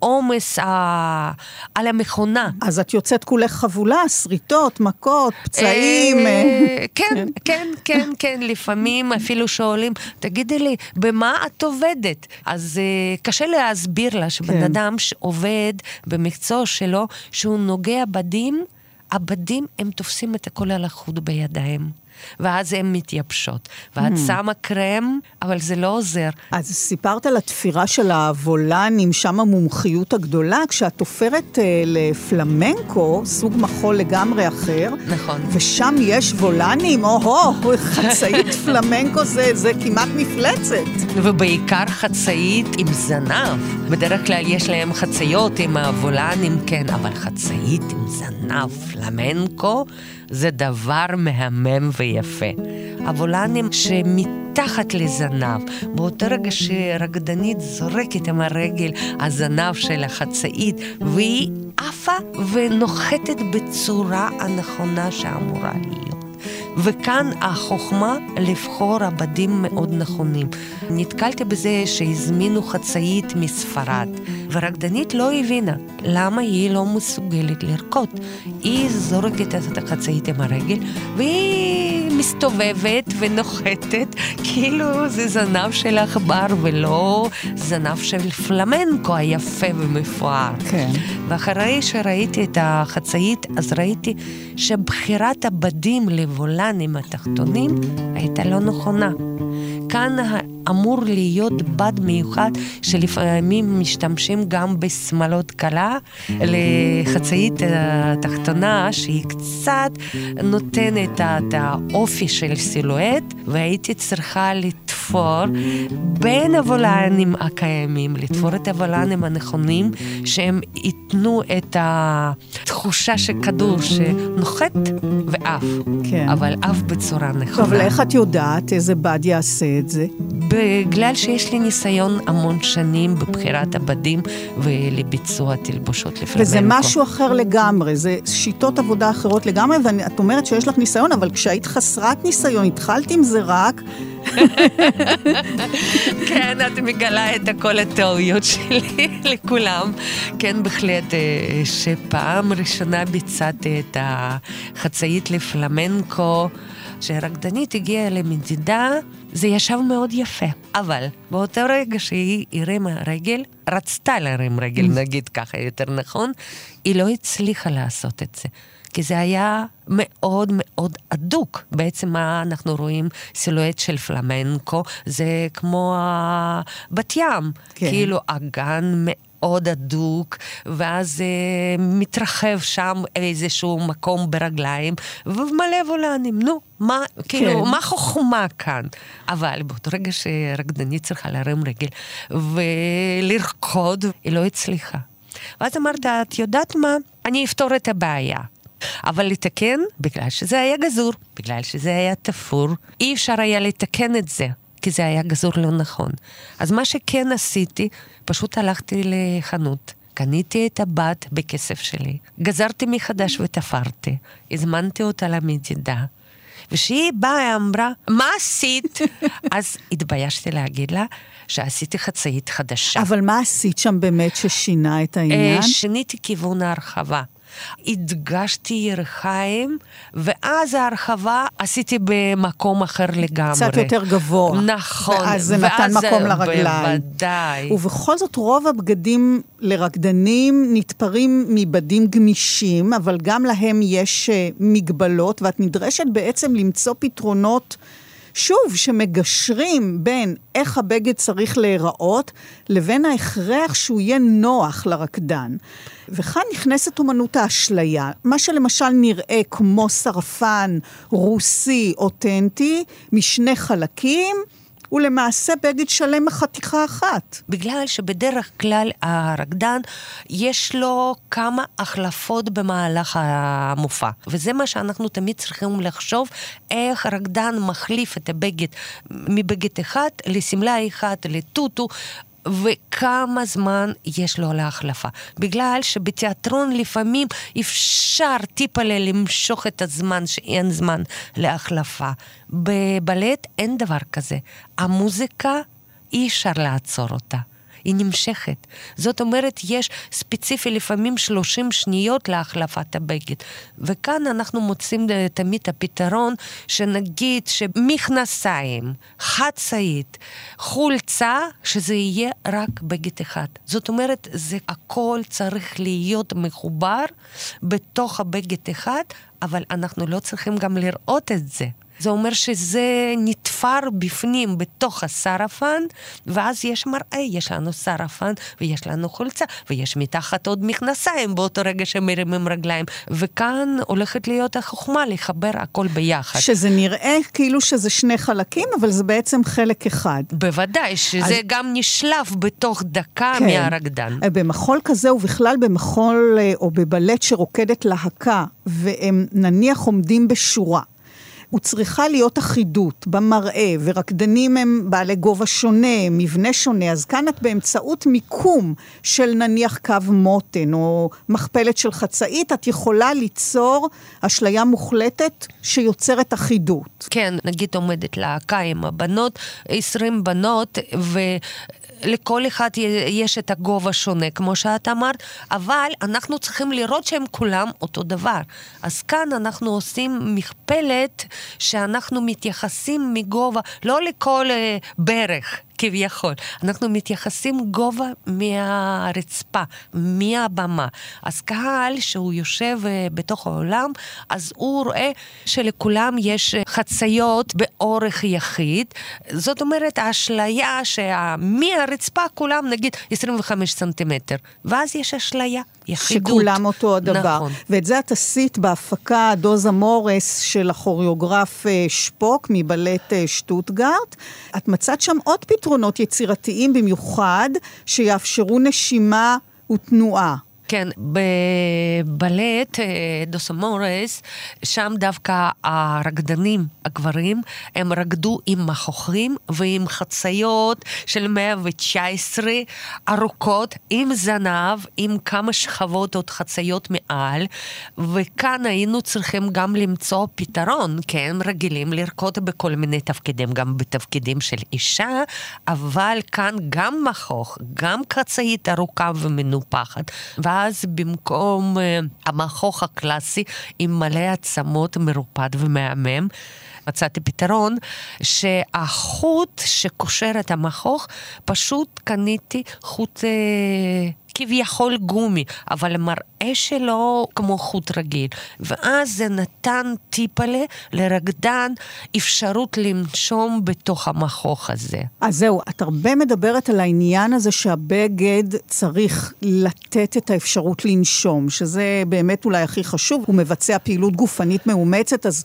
מעומס ה... על המכונה. אז את יוצאת כולך חבולה, שריטות, מכות, פצעים. אה, כן, כן, כן, כן, לפעמים אפילו שואלים, תגידי לי, במה את עובדת? אז אה, קשה להסביר לה שבן כן. אדם שעובד במקצוע שלו, שהוא נוגע בדים, הבדים הם תופסים את הכל על החוט בידיים. ואז הן מתייבשות. ואת mm. שמה קרם, אבל זה לא עוזר. אז סיפרת על התפירה של הוולנים, שם המומחיות הגדולה, כשאת תופרת אה, לפלמנקו, סוג מחול לגמרי אחר. נכון. ושם יש וולנים, או-הו, חצאית פלמנקו זה, זה כמעט מפלצת. ובעיקר חצאית עם זנב. בדרך כלל יש להם חצאיות עם הוולנים, כן, אבל חצאית עם זנב, פלמנקו. זה דבר מהמם ויפה. הוולנים שמתחת לזנב, באותו רגע שרקדנית זורקת עם הרגל הזנב של החצאית, והיא עפה ונוחתת בצורה הנכונה שאמורה להיות. וכאן החוכמה לבחור עבדים מאוד נכונים. נתקלתי בזה שהזמינו חצאית מספרד, ורקדנית לא הבינה למה היא לא מסוגלת לרקוד. היא זורקת את החצאית עם הרגל, והיא מסתובבת ונוחתת, כאילו זה זנב של עכבר ולא זנב של פלמנקו היפה ומפואר. כן. ואחרי שראיתי את החצאית, אז ראיתי שבחירת הבדים לבולנים התחתונים הייתה לא נכונה. כאן אמור להיות בד מיוחד שלפעמים משתמשים גם בשמלות קלה לחצאית התחתונה שהיא קצת נותנת את האופי של סילואט והייתי צריכה לתפור בין הוולנים הקיימים, לתפור את הוולנים הנכונים שהם ייתנו את התחושה של כדור שנוחת ועף, כן. אבל עף בצורה נכונה. טוב, אבל איך את יודעת איזה בד יעשה את זה? בגלל שיש לי ניסיון המון שנים בבחירת הבדים ולביצוע תלבושות לפלמנקו. וזה משהו אחר לגמרי, זה שיטות עבודה אחרות לגמרי, ואת אומרת שיש לך ניסיון, אבל כשהיית חסרת ניסיון, התחלת עם זה רק... כן, את מגלה את כל הטעויות שלי לכולם. כן, בהחלט, אה, שפעם ראשונה ביצעתי את החצאית לפלמנקו. כשהרקדנית הגיעה למדידה, זה ישב מאוד יפה. אבל באותו רגע שהיא הרימה רגל, רצתה להרים רגל, mm. נגיד ככה יותר נכון, היא לא הצליחה לעשות את זה. כי זה היה מאוד מאוד אדוק. בעצם מה אנחנו רואים? סילואט של פלמנקו, זה כמו בת ים. כן. כאילו אגן מאוד... מאוד הדוק, ואז אה, מתרחב שם איזשהו מקום ברגליים, ומלא וולנים. נו, מה, כאילו, כן. כאילו, מה חוכמה כאן? אבל באותו רגע שרקדנית צריכה להרים רגל ולרקוד, היא לא הצליחה. ואז אמרת, את יודעת מה? אני אפתור את הבעיה. אבל לתקן, בגלל שזה היה גזור, בגלל שזה היה תפור, אי אפשר היה לתקן את זה. כי זה היה גזור לא נכון. אז מה שכן עשיתי, פשוט הלכתי לחנות קניתי את הבת בכסף שלי, גזרתי מחדש ותפרתי, הזמנתי אותה למדידה. וכשהיא באה, אמרה, מה עשית? אז התביישתי להגיד לה שעשיתי חצאית חדשה. אבל מה עשית שם באמת ששינה את העניין? אה, שיניתי כיוון ההרחבה. הדגשתי ירחיים, ואז ההרחבה עשיתי במקום אחר לגמרי. קצת יותר גבוה. נכון. ואז זה נתן מקום לרגליים. בוודאי. ובכל זאת, רוב הבגדים לרקדנים נתפרים מבדים גמישים, אבל גם להם יש אה, מגבלות, ואת נדרשת בעצם למצוא פתרונות. שוב, שמגשרים בין איך הבגד צריך להיראות, לבין ההכרח שהוא יהיה נוח לרקדן. וכאן נכנסת אומנות האשליה, מה שלמשל נראה כמו שרפן רוסי אותנטי, משני חלקים, הוא למעשה בגד שלם מחתיכה אחת. בגלל שבדרך כלל הרקדן, יש לו כמה החלפות במהלך המופע. וזה מה שאנחנו תמיד צריכים לחשוב, איך הרקדן מחליף את הבגד מבגד אחד לשמלה אחת, לטוטו. וכמה זמן יש לו להחלפה. בגלל שבתיאטרון לפעמים אפשר טיפה למשוך את הזמן, שאין זמן להחלפה. בבלט אין דבר כזה. המוזיקה, אי אפשר לעצור אותה. היא נמשכת. זאת אומרת, יש ספציפי לפעמים 30 שניות להחלפת הבגד. וכאן אנחנו מוצאים תמיד הפתרון, שנגיד שמכנסיים, חצאית, חולצה, שזה יהיה רק בגד אחד. זאת אומרת, זה הכל צריך להיות מחובר בתוך הבגד אחד, אבל אנחנו לא צריכים גם לראות את זה. זה אומר שזה נתפר בפנים, בתוך הסרפן, ואז יש מראה, יש לנו סרפן, ויש לנו חולצה, ויש מתחת עוד מכנסיים באותו רגע שמרימים רגליים. וכאן הולכת להיות החוכמה לחבר הכל ביחד. שזה נראה כאילו שזה שני חלקים, אבל זה בעצם חלק אחד. בוודאי, שזה אז... גם נשלף בתוך דקה כן. מהרקדן. במחול כזה, ובכלל במחול אה, או בבלט שרוקדת להקה, והם נניח עומדים בשורה. הוא צריכה להיות אחידות במראה, ורקדנים הם בעלי גובה שונה, מבנה שונה, אז כאן את באמצעות מיקום של נניח קו מותן, או מכפלת של חצאית, את יכולה ליצור אשליה מוחלטת שיוצרת אחידות. כן, נגיד עומדת להקה עם הבנות, 20 בנות, ו... לכל אחד יש את הגובה שונה, כמו שאת אמרת, אבל אנחנו צריכים לראות שהם כולם אותו דבר. אז כאן אנחנו עושים מכפלת שאנחנו מתייחסים מגובה, לא לכל uh, ברך. כביכול. אנחנו מתייחסים גובה מהרצפה, מהבמה. אז קהל שהוא יושב uh, בתוך העולם, אז הוא רואה שלכולם יש uh, חציות באורך יחיד. זאת אומרת, האשליה שמהרצפה כולם נגיד 25 סנטימטר, ואז יש אשליה. יחידות. שכולם אותו הדבר. נכון. ואת זה את עשית בהפקה דוזה מורס של הכוריאוגרף אה, שפוק מבלט שטוטגארט. את מצאת שם עוד פתרון. פתרונות יצירתיים במיוחד, שיאפשרו נשימה ותנועה. כן, בבלט אה, דוסומורס, שם דווקא הרקדנים, הגברים, הם רקדו עם מכוחים ועם חציות של 119 ארוכות, עם זנב, עם כמה שכבות עוד חציות מעל, וכאן היינו צריכים גם למצוא פתרון, כן, הם רגילים לרקוד בכל מיני תפקידים, גם בתפקידים של אישה, אבל כאן גם מכוך, גם חצאית ארוכה ומנופחת. ואז במקום uh, המכוך הקלאסי עם מלא עצמות מרופד ומהמם, מצאתי פתרון שהחוט שקושר את המכוך, פשוט קניתי חוט... Uh, כביכול גומי, אבל המראה שלו כמו חוט רגיל. ואז זה נתן טיפלה לרקדן אפשרות לנשום בתוך המכוך הזה. אז זהו, את הרבה מדברת על העניין הזה שהבגד צריך לתת את האפשרות לנשום, שזה באמת אולי הכי חשוב. הוא מבצע פעילות גופנית מאומצת, אז...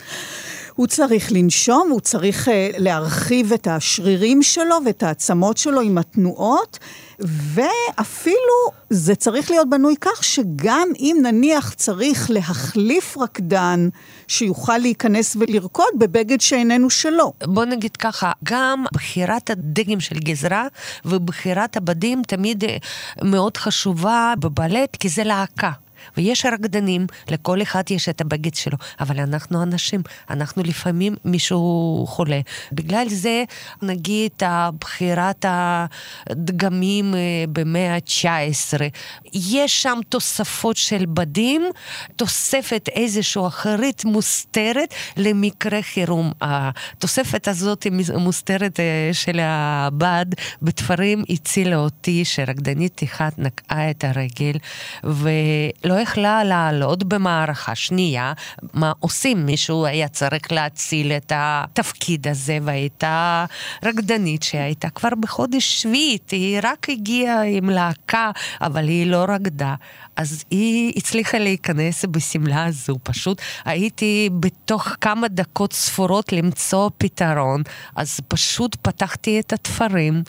הוא צריך לנשום, הוא צריך uh, להרחיב את השרירים שלו ואת העצמות שלו עם התנועות, ואפילו זה צריך להיות בנוי כך שגם אם נניח צריך להחליף רקדן שיוכל להיכנס ולרקוד בבגד שאיננו שלו. בוא נגיד ככה, גם בחירת הדגם של גזרה ובחירת הבדים תמיד אה, מאוד חשובה בבלט, כי זה להקה. ויש רקדנים, לכל אחד יש את הבגד שלו, אבל אנחנו אנשים, אנחנו לפעמים מישהו חולה. בגלל זה, נגיד, בחירת הדגמים אה, במאה ה-19, יש שם תוספות של בדים, תוספת איזושהי אחרית מוסתרת למקרה חירום. התוספת הזאת מוסתרת אה, של הבד בתפרים הצילה אותי, שרקדנית אחת נקעה את הרגל, ולא יכלה לעלות במערכה שנייה. מה עושים? מישהו היה צריך להציל את התפקיד הזה, והייתה רקדנית שהייתה כבר בחודש שביעית, היא רק הגיעה עם להקה, אבל היא לא רקדה. אז היא הצליחה להיכנס בשמלה הזו, פשוט הייתי בתוך כמה דקות ספורות למצוא פתרון, אז פשוט פתחתי את התפרים,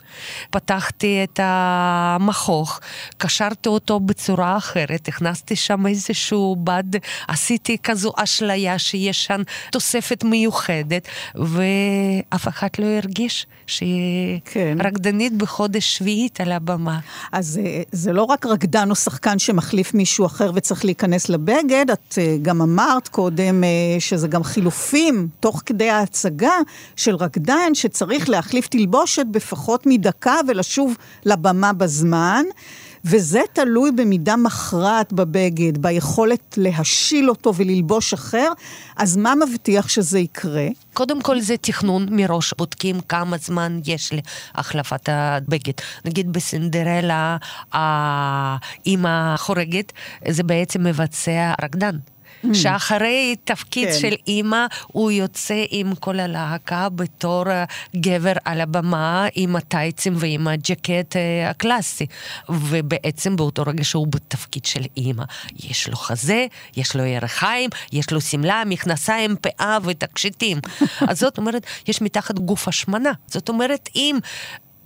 פתחתי את המכוך, קשרתי אותו בצורה אחרת, הכנסתי שם איזשהו בד, עשיתי כזו אשליה שיש שם תוספת מיוחדת, ואף אחד לא הרגיש שהיא כן. רקדנית בחודש שביעית על הבמה. אז זה, זה לא רק רקדן או שחקן שמחליף מישהו אחר וצריך להיכנס לבגד, את אה, גם אמרת קודם אה, שזה גם חילופים תוך כדי ההצגה של רקדן שצריך להחליף תלבושת בפחות מדקה ולשוב לבמה בזמן. וזה תלוי במידה מכרעת בבגד, ביכולת להשיל אותו וללבוש אחר, אז מה מבטיח שזה יקרה? קודם כל זה תכנון מראש, בודקים כמה זמן יש להחלפת הבגד. נגיד בסינדרלה, האימא חורגת, זה בעצם מבצע רקדן. Mm. שאחרי תפקיד כן. של אימא, הוא יוצא עם כל הלהקה בתור גבר על הבמה, עם הטייצים ועם הג'קט אה, הקלאסי. ובעצם באותו רגע שהוא בתפקיד של אימא. יש לו חזה, יש לו ירחיים, יש לו שמלה, מכנסיים, פאה ותקשיטים. אז זאת אומרת, יש מתחת גוף השמנה. זאת אומרת, אם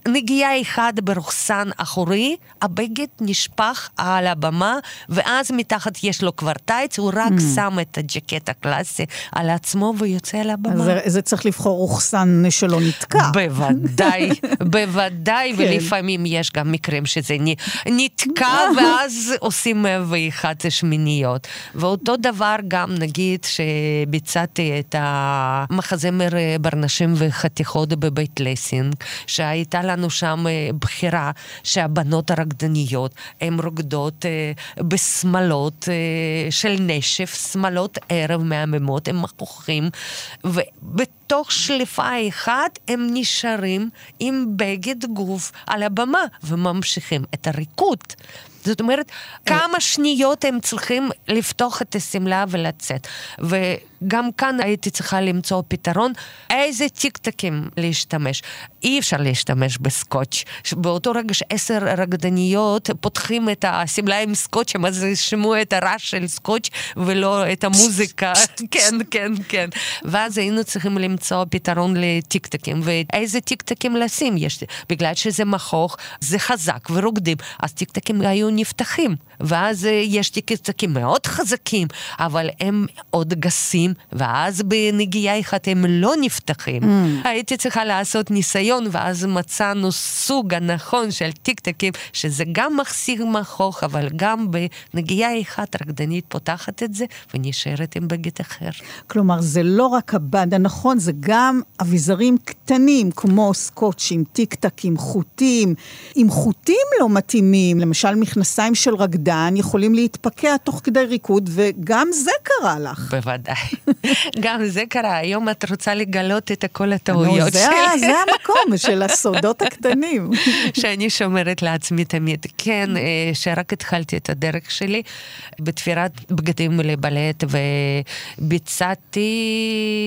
נגיעה אחד ברוכסן אחורי, הבגד נשפך על הבמה, ואז מתחת יש לו כבר טייץ, הוא רק mm. שם את הג'קט הקלאסי על עצמו ויוצא על הבמה. זה, זה צריך לבחור רוכסן שלא נתקע. בוודאי, בוודאי, כן. ולפעמים יש גם מקרים שזה נתקע, ואז עושים ואחד שמיניות. ואותו דבר גם, נגיד, שביצעתי את המחזמר ברנשים וחתיכות בבית לסינג, שהייתה לנו שם אה, בחירה שהבנות הרקדניות, הן רוקדות אה, בשמלות אה, של נשף, שמלות ערב מהממות, הם מכוחים, ובתוך שליפה אחת הם נשארים עם בגד גוף על הבמה וממשיכים את הריקוד. זאת אומרת, כמה שניות הם צריכים לפתוח את השמלה ולצאת. וגם כאן הייתי צריכה למצוא פתרון, איזה טיקטקים להשתמש. אי אפשר להשתמש בסקוץ'. באותו רגע שעשר רקדניות פותחים את השמלה עם סקוץ', הם אז ישמעו את הרעש של סקוץ' ולא את המוזיקה. כן, כן, כן. ואז היינו צריכים למצוא פתרון לטיקטקים, ואיזה טיקטקים לשים יש, בגלל שזה מכוך, זה חזק ורוקדים, אז טיקטקים היו נפתחים. ואז אה, יש טיקטקים מאוד חזקים, אבל הם עוד גסים, ואז בנגיעה אחת הם לא נפתחים. Mm. הייתי צריכה לעשות ניסיון, ואז מצאנו סוג הנכון של טיקטקים, שזה גם מחסיר מכוך, אבל גם בנגיעה אחת רקדנית פותחת את זה, ונשארת עם בגד אחר. כלומר, זה לא רק הבד הנכון, זה גם אביזרים קטנים, כמו סקוטשים, טיקטקים, חוטים. אם חוטים לא מתאימים, למשל מכנסיים של רקדן יכולים להתפקע תוך כדי ריקוד, וגם זה קרה לך. בוודאי. גם זה קרה. היום את רוצה לגלות את כל הטעויות שלי. זה המקום של הסודות הקטנים. שאני שומרת לעצמי תמיד. כן, אה, שרק התחלתי את הדרך שלי בתפירת בגדים לבלט, וביצעתי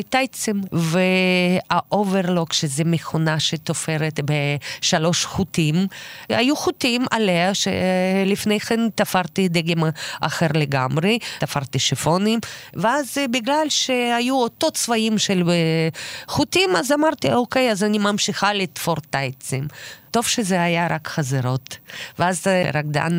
טייצים, והאוברלוק, שזה מכונה שתופרת בשלוש חוטים, היו חוטים עליה שלפני כן תפרתי דגם אחר לגמרי, תפרתי שיפונים, ואז בגלל שהיו אותו צבעים של חוטים, אז אמרתי, אוקיי, אז אני ממשיכה לתפור טייצים. טוב שזה היה רק חזרות. ואז רקדן,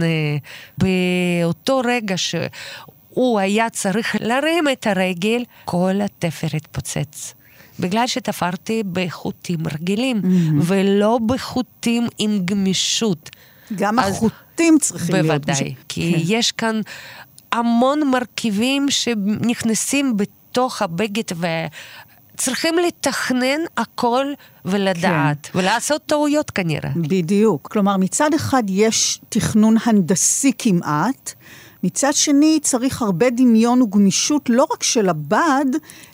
באותו רגע שהוא היה צריך להרים את הרגל, כל התפר התפוצץ. בגלל שתפרתי בחוטים רגילים, mm-hmm. ולא בחוטים עם גמישות. גם החוטים צריכים בוודאי, להיות... בוודאי, כי כן. יש כאן המון מרכיבים שנכנסים בתוך הבגד, וצריכים לתכנן הכל ולדעת, כן. ולעשות טעויות כנראה. בדיוק. כלומר, מצד אחד יש תכנון הנדסי כמעט, מצד שני, צריך הרבה דמיון וגמישות לא רק של הבד,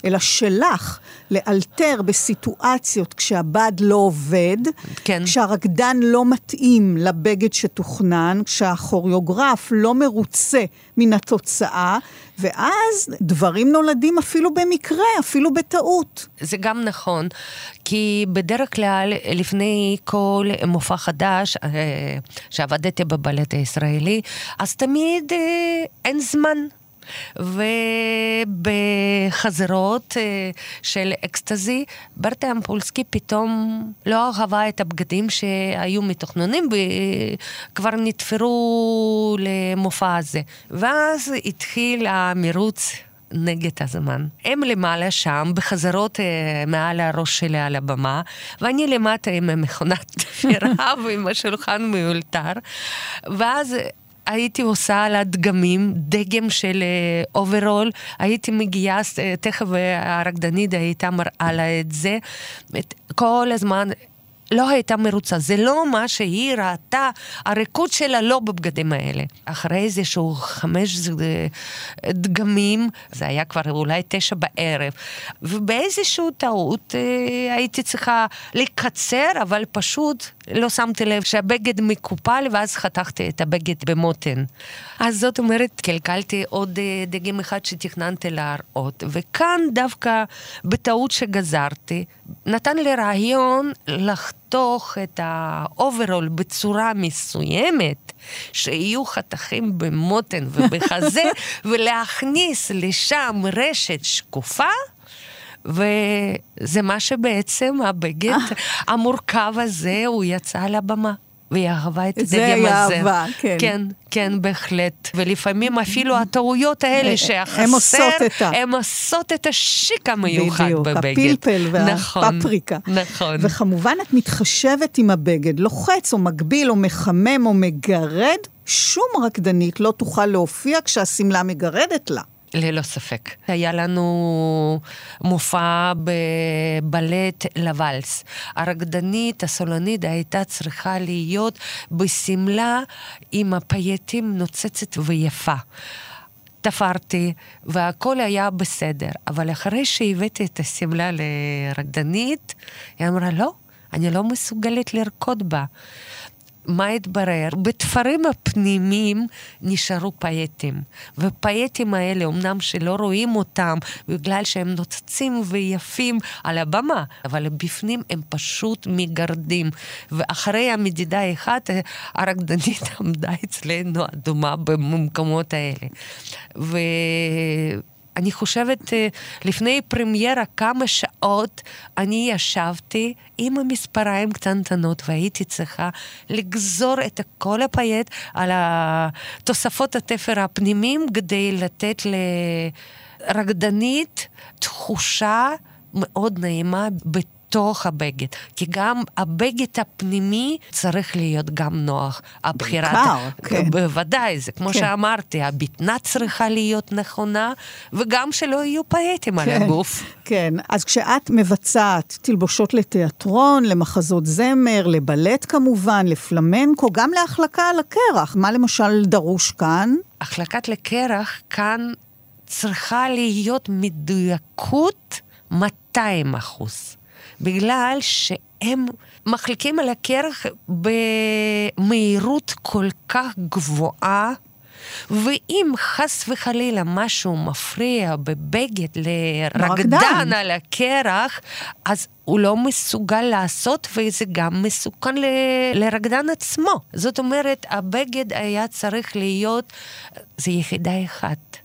אלא שלך, לאלתר בסיטואציות כשהבד לא עובד, כן. כשהרקדן לא מתאים לבגד שתוכנן, כשהכוריאוגרף לא מרוצה מן התוצאה, ואז דברים נולדים אפילו במקרה, אפילו בטעות. זה גם נכון, כי בדרך כלל, לפני כל מופע חדש, אה, שעבדתי בבלט הישראלי, אז תמיד אה, אין זמן. ובחזרות אה, של אקסטזי, ברטה אמפולסקי פתאום לא אהבה את הבגדים שהיו מתוכננים וכבר נתפרו למופע הזה. ואז התחיל המרוץ נגד הזמן. הם למעלה שם, בחזרות אה, מעל הראש שלי על הבמה, ואני למטה עם מכונת תפירה ועם השולחן מאולתר. ואז הייתי עושה על הדגמים, דגם של אוברול, uh, הייתי מגיעה, uh, תכף הרקדנית הייתה מראה לה את זה, את, כל הזמן לא הייתה מרוצה, זה לא מה שהיא ראתה, הריקוד שלה לא בבגדים האלה. אחרי איזשהו חמש דגמים, זה היה כבר אולי תשע בערב, ובאיזשהו טעות אה, הייתי צריכה לקצר, אבל פשוט לא שמתי לב שהבגד מקופל, ואז חתכתי את הבגד במותן. אז זאת אומרת, קלקלתי עוד אה, דגם אחד שתכננתי להראות, וכאן דווקא בטעות שגזרתי, נתן לי רעיון לחתוך את האוברול בצורה מסוימת, שיהיו חתכים במותן ובחזה, ולהכניס לשם רשת שקופה. וזה מה שבעצם הבגד המורכב הזה, הוא יצא לבמה. והיא אהבה את הדגם הזה. זה אהבה, כן. כן, כן, בהחלט. ולפעמים אפילו הטעויות האלה שהחסר, הן עושות את ה... הן עושות את השיק המיוחד בבגד. בדיוק, הפלפל והפפריקה. נכון, נכון. וכמובן את מתחשבת עם הבגד, לוחץ או מגביל או מחמם או מגרד, שום רקדנית לא תוכל להופיע כשהשמלה מגרדת לה. ללא ספק. היה לנו מופע בבלט לוואלס. הרקדנית, הסולנית, הייתה צריכה להיות בשמלה עם הפייטים נוצצת ויפה. תפרתי, והכל היה בסדר. אבל אחרי שהבאתי את השמלה לרקדנית, היא אמרה, לא, אני לא מסוגלת לרקוד בה. מה התברר? בתפרים הפנימיים נשארו פייטים. ופייטים האלה, אמנם שלא רואים אותם בגלל שהם נוצצים ויפים על הבמה, אבל בפנים הם פשוט מגרדים. ואחרי המדידה אחת, הרקדנית עמדה אצלנו אדומה במקומות האלה. ו... אני חושבת, אה, לפני פרמיירה כמה שעות אני ישבתי עם המספריים קטנטנות והייתי צריכה לגזור את כל הפייט על תוספות התפר הפנימיים כדי לתת לרקדנית תחושה מאוד נעימה. בתוך הבגד. כי גם הבגד הפנימי צריך להיות גם נוח. הבחירת... בעיקר, כן. בוודאי, זה כמו כן. שאמרתי, הבטנה צריכה להיות נכונה, וגם שלא יהיו פייטים כן, על הגוף. כן, אז כשאת מבצעת תלבושות לתיאטרון, למחזות זמר, לבלט כמובן, לפלמנקו, גם להחלקה על הקרח, מה למשל דרוש כאן? החלקת לקרח כאן צריכה להיות מדויקות 200 אחוז. בגלל שהם מחליקים על הקרח במהירות כל כך גבוהה, ואם חס וחלילה משהו מפריע בבגד לרקדן. על הקרח, אז הוא לא מסוגל לעשות, וזה גם מסוכן ל- לרקדן עצמו. זאת אומרת, הבגד היה צריך להיות, זה יחידה אחת.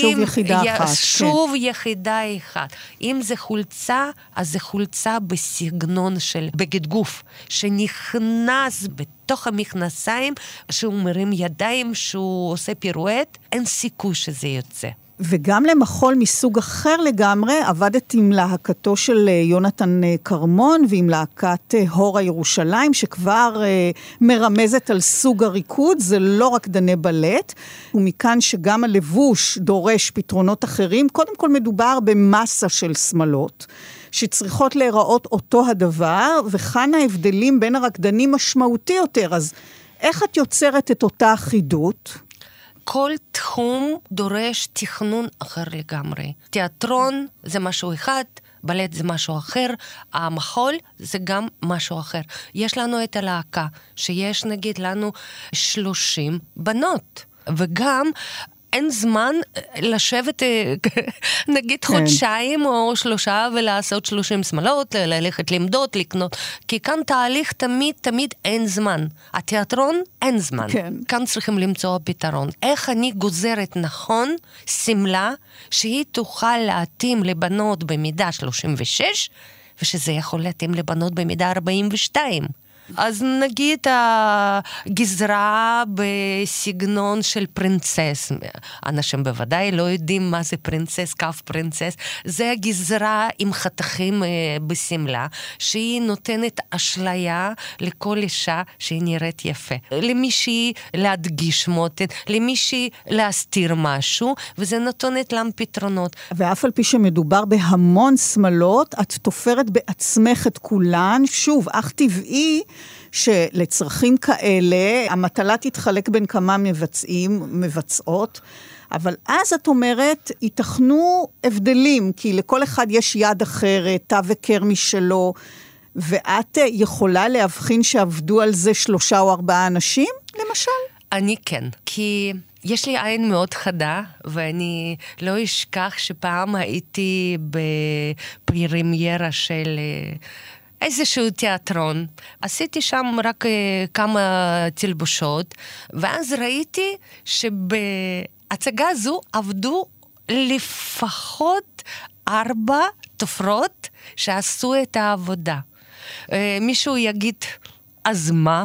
שוב יחידה י- אחת, כן. שוב יחידה אחת. אם זה חולצה, אז זה חולצה בסגנון של בגד גוף, שנכנס בתוך המכנסיים, שהוא מרים ידיים, שהוא עושה פירואט, אין סיכוי שזה יוצא. וגם למחול מסוג אחר לגמרי, עבדת עם להקתו של אה, יונתן אה, כרמון ועם להקת אה, הורה ירושלים, שכבר מרמזת על סוג הריקוד, זה לא רקדני בלט, ומכאן שגם הלבוש דורש פתרונות אחרים. קודם כל מדובר במסה של שמלות. שצריכות להיראות אותו הדבר, וכאן ההבדלים בין הרקדנים משמעותי יותר. אז איך את יוצרת את אותה אחידות? כל תחום דורש תכנון אחר לגמרי. תיאטרון זה משהו אחד, בלט זה משהו אחר, המחול זה גם משהו אחר. יש לנו את הלהקה, שיש נגיד לנו 30 בנות, וגם... אין זמן אה, לשבת אה, נגיד כן. חודשיים או שלושה ולעשות 30 שמלות, ללכת למדוד, לקנות, כי כאן תהליך תמיד תמיד אין זמן. התיאטרון אין זמן. כן. כאן צריכים למצוא פתרון. איך אני גוזרת נכון שמלה שהיא תוכל להתאים לבנות במידה 36, ושזה יכול להתאים לבנות במידה 42. אז נגיד הגזרה בסגנון של פרינצס, אנשים בוודאי לא יודעים מה זה פרינצס, כף פרינצס, זה הגזרה עם חתכים אה, בשמלה, שהיא נותנת אשליה לכל אישה שהיא נראית יפה. למישהי להדגיש מותן, למישהי להסתיר משהו, וזה נותנת להם פתרונות. ואף על פי שמדובר בהמון שמלות, את תופרת בעצמך את כולן. שוב, אך טבעי שלצרכים כאלה, המטלה תתחלק בין כמה מבצעים, מבצעות. אבל אז את אומרת, ייתכנו הבדלים, כי לכל אחד יש יד אחרת, תו וקר משלו, ואת יכולה להבחין שעבדו על זה שלושה או ארבעה אנשים, למשל? אני כן, כי יש לי עין מאוד חדה, ואני לא אשכח שפעם הייתי בפרימיירה של אה, איזשהו תיאטרון. עשיתי שם רק אה, כמה תלבושות, ואז ראיתי שבהצגה זו עבדו לפחות ארבע תופרות שעשו את העבודה. אה, מישהו יגיד, אז מה?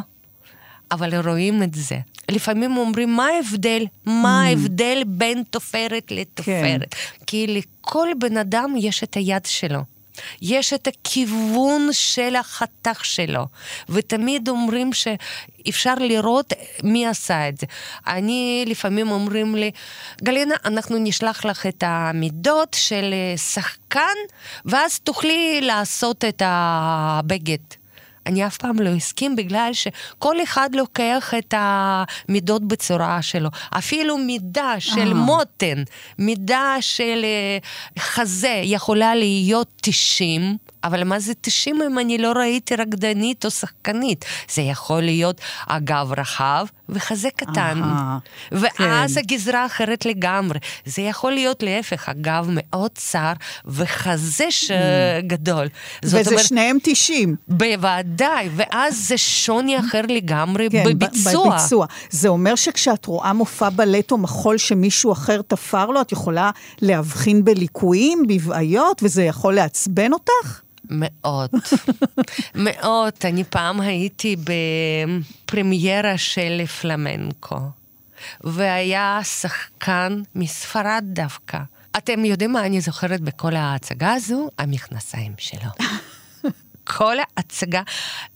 אבל רואים את זה. לפעמים אומרים, מה ההבדל? מה ההבדל בין תופרת לתופרת? כי לכל בן אדם יש את היד שלו. יש את הכיוון של החתך שלו, ותמיד אומרים שאפשר לראות מי עשה את זה. אני, לפעמים אומרים לי, גלינה, אנחנו נשלח לך את המידות של שחקן, ואז תוכלי לעשות את הבגד. אני אף פעם לא אסכים בגלל שכל אחד לוקח את המידות בצורה שלו. אפילו מידה של אה. מותן, מידה של אה, חזה יכולה להיות 90, אבל מה זה 90 אם אני לא ראיתי רקדנית או שחקנית? זה יכול להיות אגב רחב וחזה קטן. אהה, ואז כן. הגזרה אחרת לגמרי. זה יכול להיות להפך, אגב מאוד צר וחזה ש... גדול. זאת וזה אומרת, שניהם 90. בוודאי, ואז זה שוני אחר לגמרי כן, בביצוע. בביצוע. זה אומר שכשאת רואה מופע בלט או מחול שמישהו אחר תפר לו, את יכולה להבחין בליקויים, בבעיות, וזה יכול לעצבן אותך? מאוד, מאוד. אני פעם הייתי בפרמיירה של פלמנקו, והיה שחקן מספרד דווקא. אתם יודעים מה אני זוכרת בכל ההצגה הזו? המכנסיים שלו. כל ההצגה,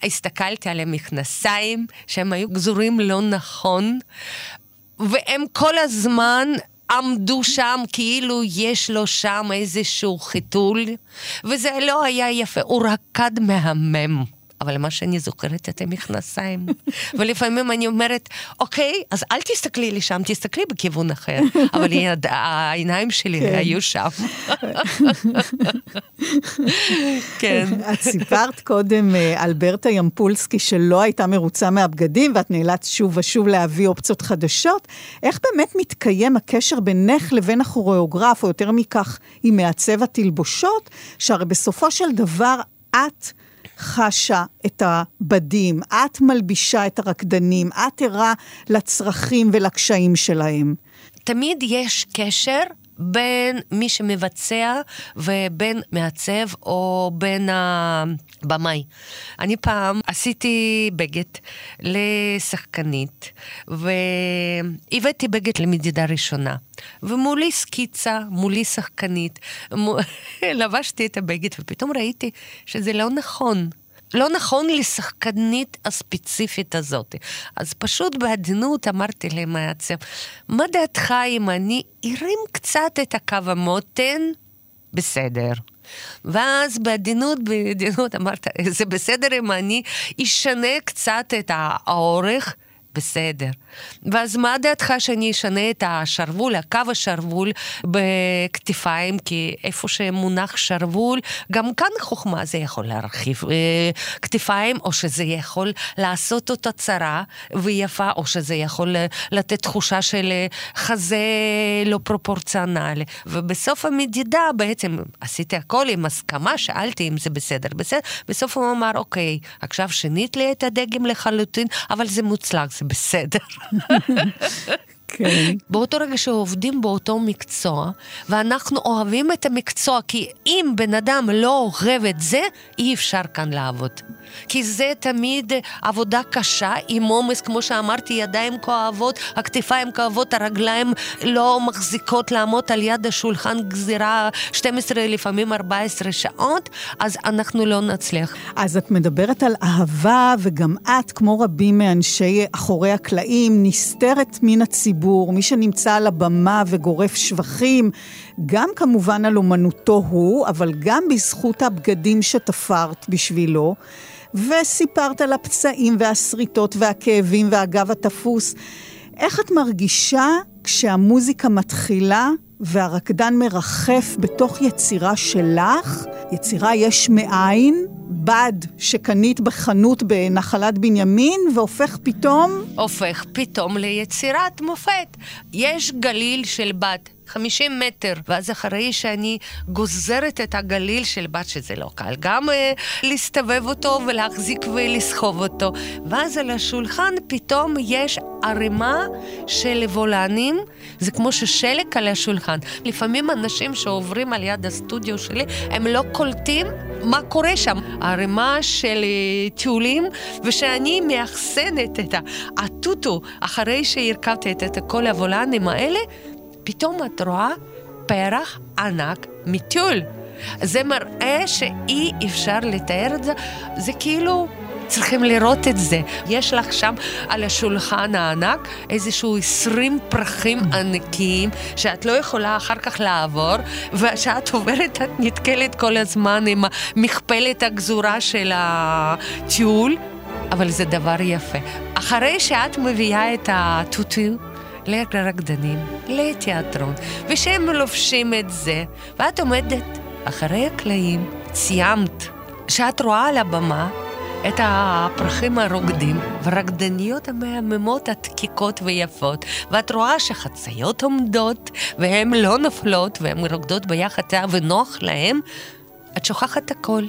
הסתכלתי על המכנסיים, שהם היו גזורים לא נכון, והם כל הזמן עמדו שם כאילו יש לו שם איזשהו חיתול, וזה לא היה יפה, הוא רקד מהמם. אבל מה שאני זוכרת את המכנסיים. ולפעמים אני אומרת, אוקיי, אז אל תסתכלי לי שם, תסתכלי בכיוון אחר. אבל יד, העיניים שלי כן. היו שם. כן. את סיפרת קודם אה, על ברטה ימפולסקי שלא הייתה מרוצה מהבגדים, ואת נאלצת שוב ושוב להביא אופציות חדשות. איך באמת מתקיים הקשר בינך לבין הכוריאוגרף, או יותר מכך, עם מעצב התלבושות, שהרי בסופו של דבר את... חשה את הבדים, את מלבישה את הרקדנים, את ערה לצרכים ולקשיים שלהם. תמיד יש קשר בין מי שמבצע ובין מעצב או בין הבמאי. אני פעם עשיתי בגד לשחקנית, והבאתי בגד למדידה ראשונה. ומולי סקיצה, מולי שחקנית, לבשתי את הבגד ופתאום ראיתי שזה לא נכון. לא נכון לשחקנית הספציפית הזאת. אז פשוט בעדינות אמרתי למעצב, מה דעתך אם אני ארים קצת את הקו המותן? בסדר. ואז בעדינות, בעדינות אמרת, זה בסדר אם אני אשנה קצת את האורך? בסדר. ואז מה דעתך שאני אשנה את השרוול, הקו השרוול בכתפיים, כי איפה שמונח שרוול, גם כאן חוכמה זה יכול להרחיב אה, כתפיים, או שזה יכול לעשות אותה צרה ויפה, או שזה יכול לתת תחושה של אה, חזה לא פרופורציונלי. ובסוף המדידה בעצם עשיתי הכל עם הסכמה, שאלתי אם זה בסדר. בסדר, בסוף הוא אמר, אוקיי, עכשיו שינית לי את הדגם לחלוטין, אבל זה מוצלח, זה בסדר. כן. באותו רגע שעובדים באותו מקצוע, ואנחנו אוהבים את המקצוע, כי אם בן אדם לא אוהב את זה, אי אפשר כאן לעבוד. כי זה תמיד עבודה קשה, עם עומס, כמו שאמרתי, ידיים כואבות, הכתפיים כואבות, הרגליים לא מחזיקות לעמוד על יד השולחן גזירה 12, לפעמים 14 שעות, אז אנחנו לא נצליח. אז את מדברת על אהבה, וגם את, כמו רבים מאנשי אחורי הקלעים, נסתרת מן הציבור, מי שנמצא על הבמה וגורף שבחים, גם כמובן על אומנותו הוא, אבל גם בזכות הבגדים שתפרת בשבילו. וסיפרת על הפצעים והשריטות והכאבים והגב התפוס. איך את מרגישה כשהמוזיקה מתחילה והרקדן מרחף בתוך יצירה שלך, יצירה יש מאין, בד שקנית בחנות בנחלת בנימין, והופך פתאום... הופך פתאום ליצירת מופת. יש גליל של בד. 50 מטר, ואז אחרי שאני גוזרת את הגליל של בת, שזה לא קל, גם uh, להסתובב אותו ולהחזיק ולסחוב אותו. ואז על השולחן פתאום יש ערימה של וולנים, זה כמו ששלג על השולחן. לפעמים אנשים שעוברים על יד הסטודיו שלי, הם לא קולטים מה קורה שם. ערימה של אה, טיולים, ושאני מאחסנת את הטוטו אחרי שהרכבתי את כל הוולנים האלה, פתאום את רואה פרח ענק מטיול. זה מראה שאי אפשר לתאר את זה, זה כאילו... צריכים לראות את זה. יש לך שם על השולחן הענק איזשהו 20 פרחים ענקיים שאת לא יכולה אחר כך לעבור, וכשאת עוברת את נתקלת כל הזמן עם מכפלת הגזורה של הטיול, אבל זה דבר יפה. אחרי שאת מביאה את הטוטו, לרקדנים, לתיאטרון, ושהם לובשים את זה, ואת עומדת אחרי הקלעים, סיימת, שאת רואה על הבמה את הפרחים הרוקדים, ורקדניות המהממות הדקיקות ויפות, ואת רואה שחציות עומדות, והן לא נופלות, והן רוקדות ביחד ונוח להן, את שוכחת הכל.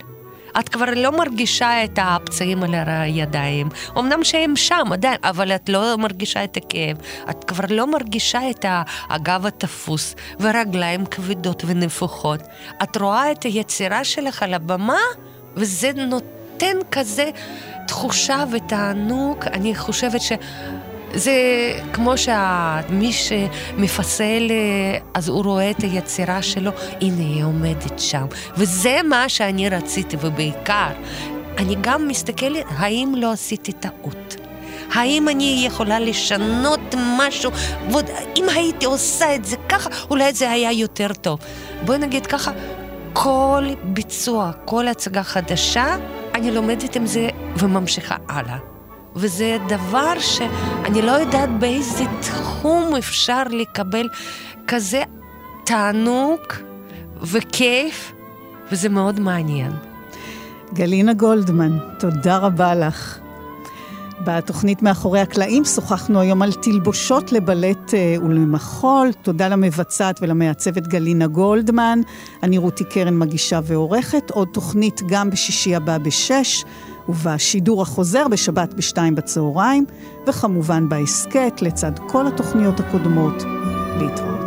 את כבר לא מרגישה את הפצעים על הידיים. אמנם שהם שם עדיין, אבל את לא מרגישה את הכאב. את כבר לא מרגישה את הגב התפוס ורגליים כבדות ונפוחות. את רואה את היצירה שלך על הבמה, וזה נותן כזה תחושה ותענוג. אני חושבת ש... זה כמו שמי שמפסל, אז הוא רואה את היצירה שלו, הנה היא עומדת שם. וזה מה שאני רציתי, ובעיקר, אני גם מסתכלת, האם לא עשיתי טעות? האם אני יכולה לשנות משהו? ועוד, אם הייתי עושה את זה ככה, אולי זה היה יותר טוב. בואי נגיד ככה, כל ביצוע, כל הצגה חדשה, אני לומדת עם זה וממשיכה הלאה. וזה דבר שאני לא יודעת באיזה תחום אפשר לקבל כזה תענוג וכיף, וזה מאוד מעניין. גלינה גולדמן, תודה רבה לך. בתוכנית מאחורי הקלעים שוחחנו היום על תלבושות לבלט אה, ולמחול. תודה למבצעת ולמעצבת גלינה גולדמן. אני רותי קרן מגישה ועורכת. עוד תוכנית גם בשישי הבא בשש, ובשידור החוזר בשבת בשתיים בצהריים, וכמובן בהסכת לצד כל התוכניות הקודמות. להתראות.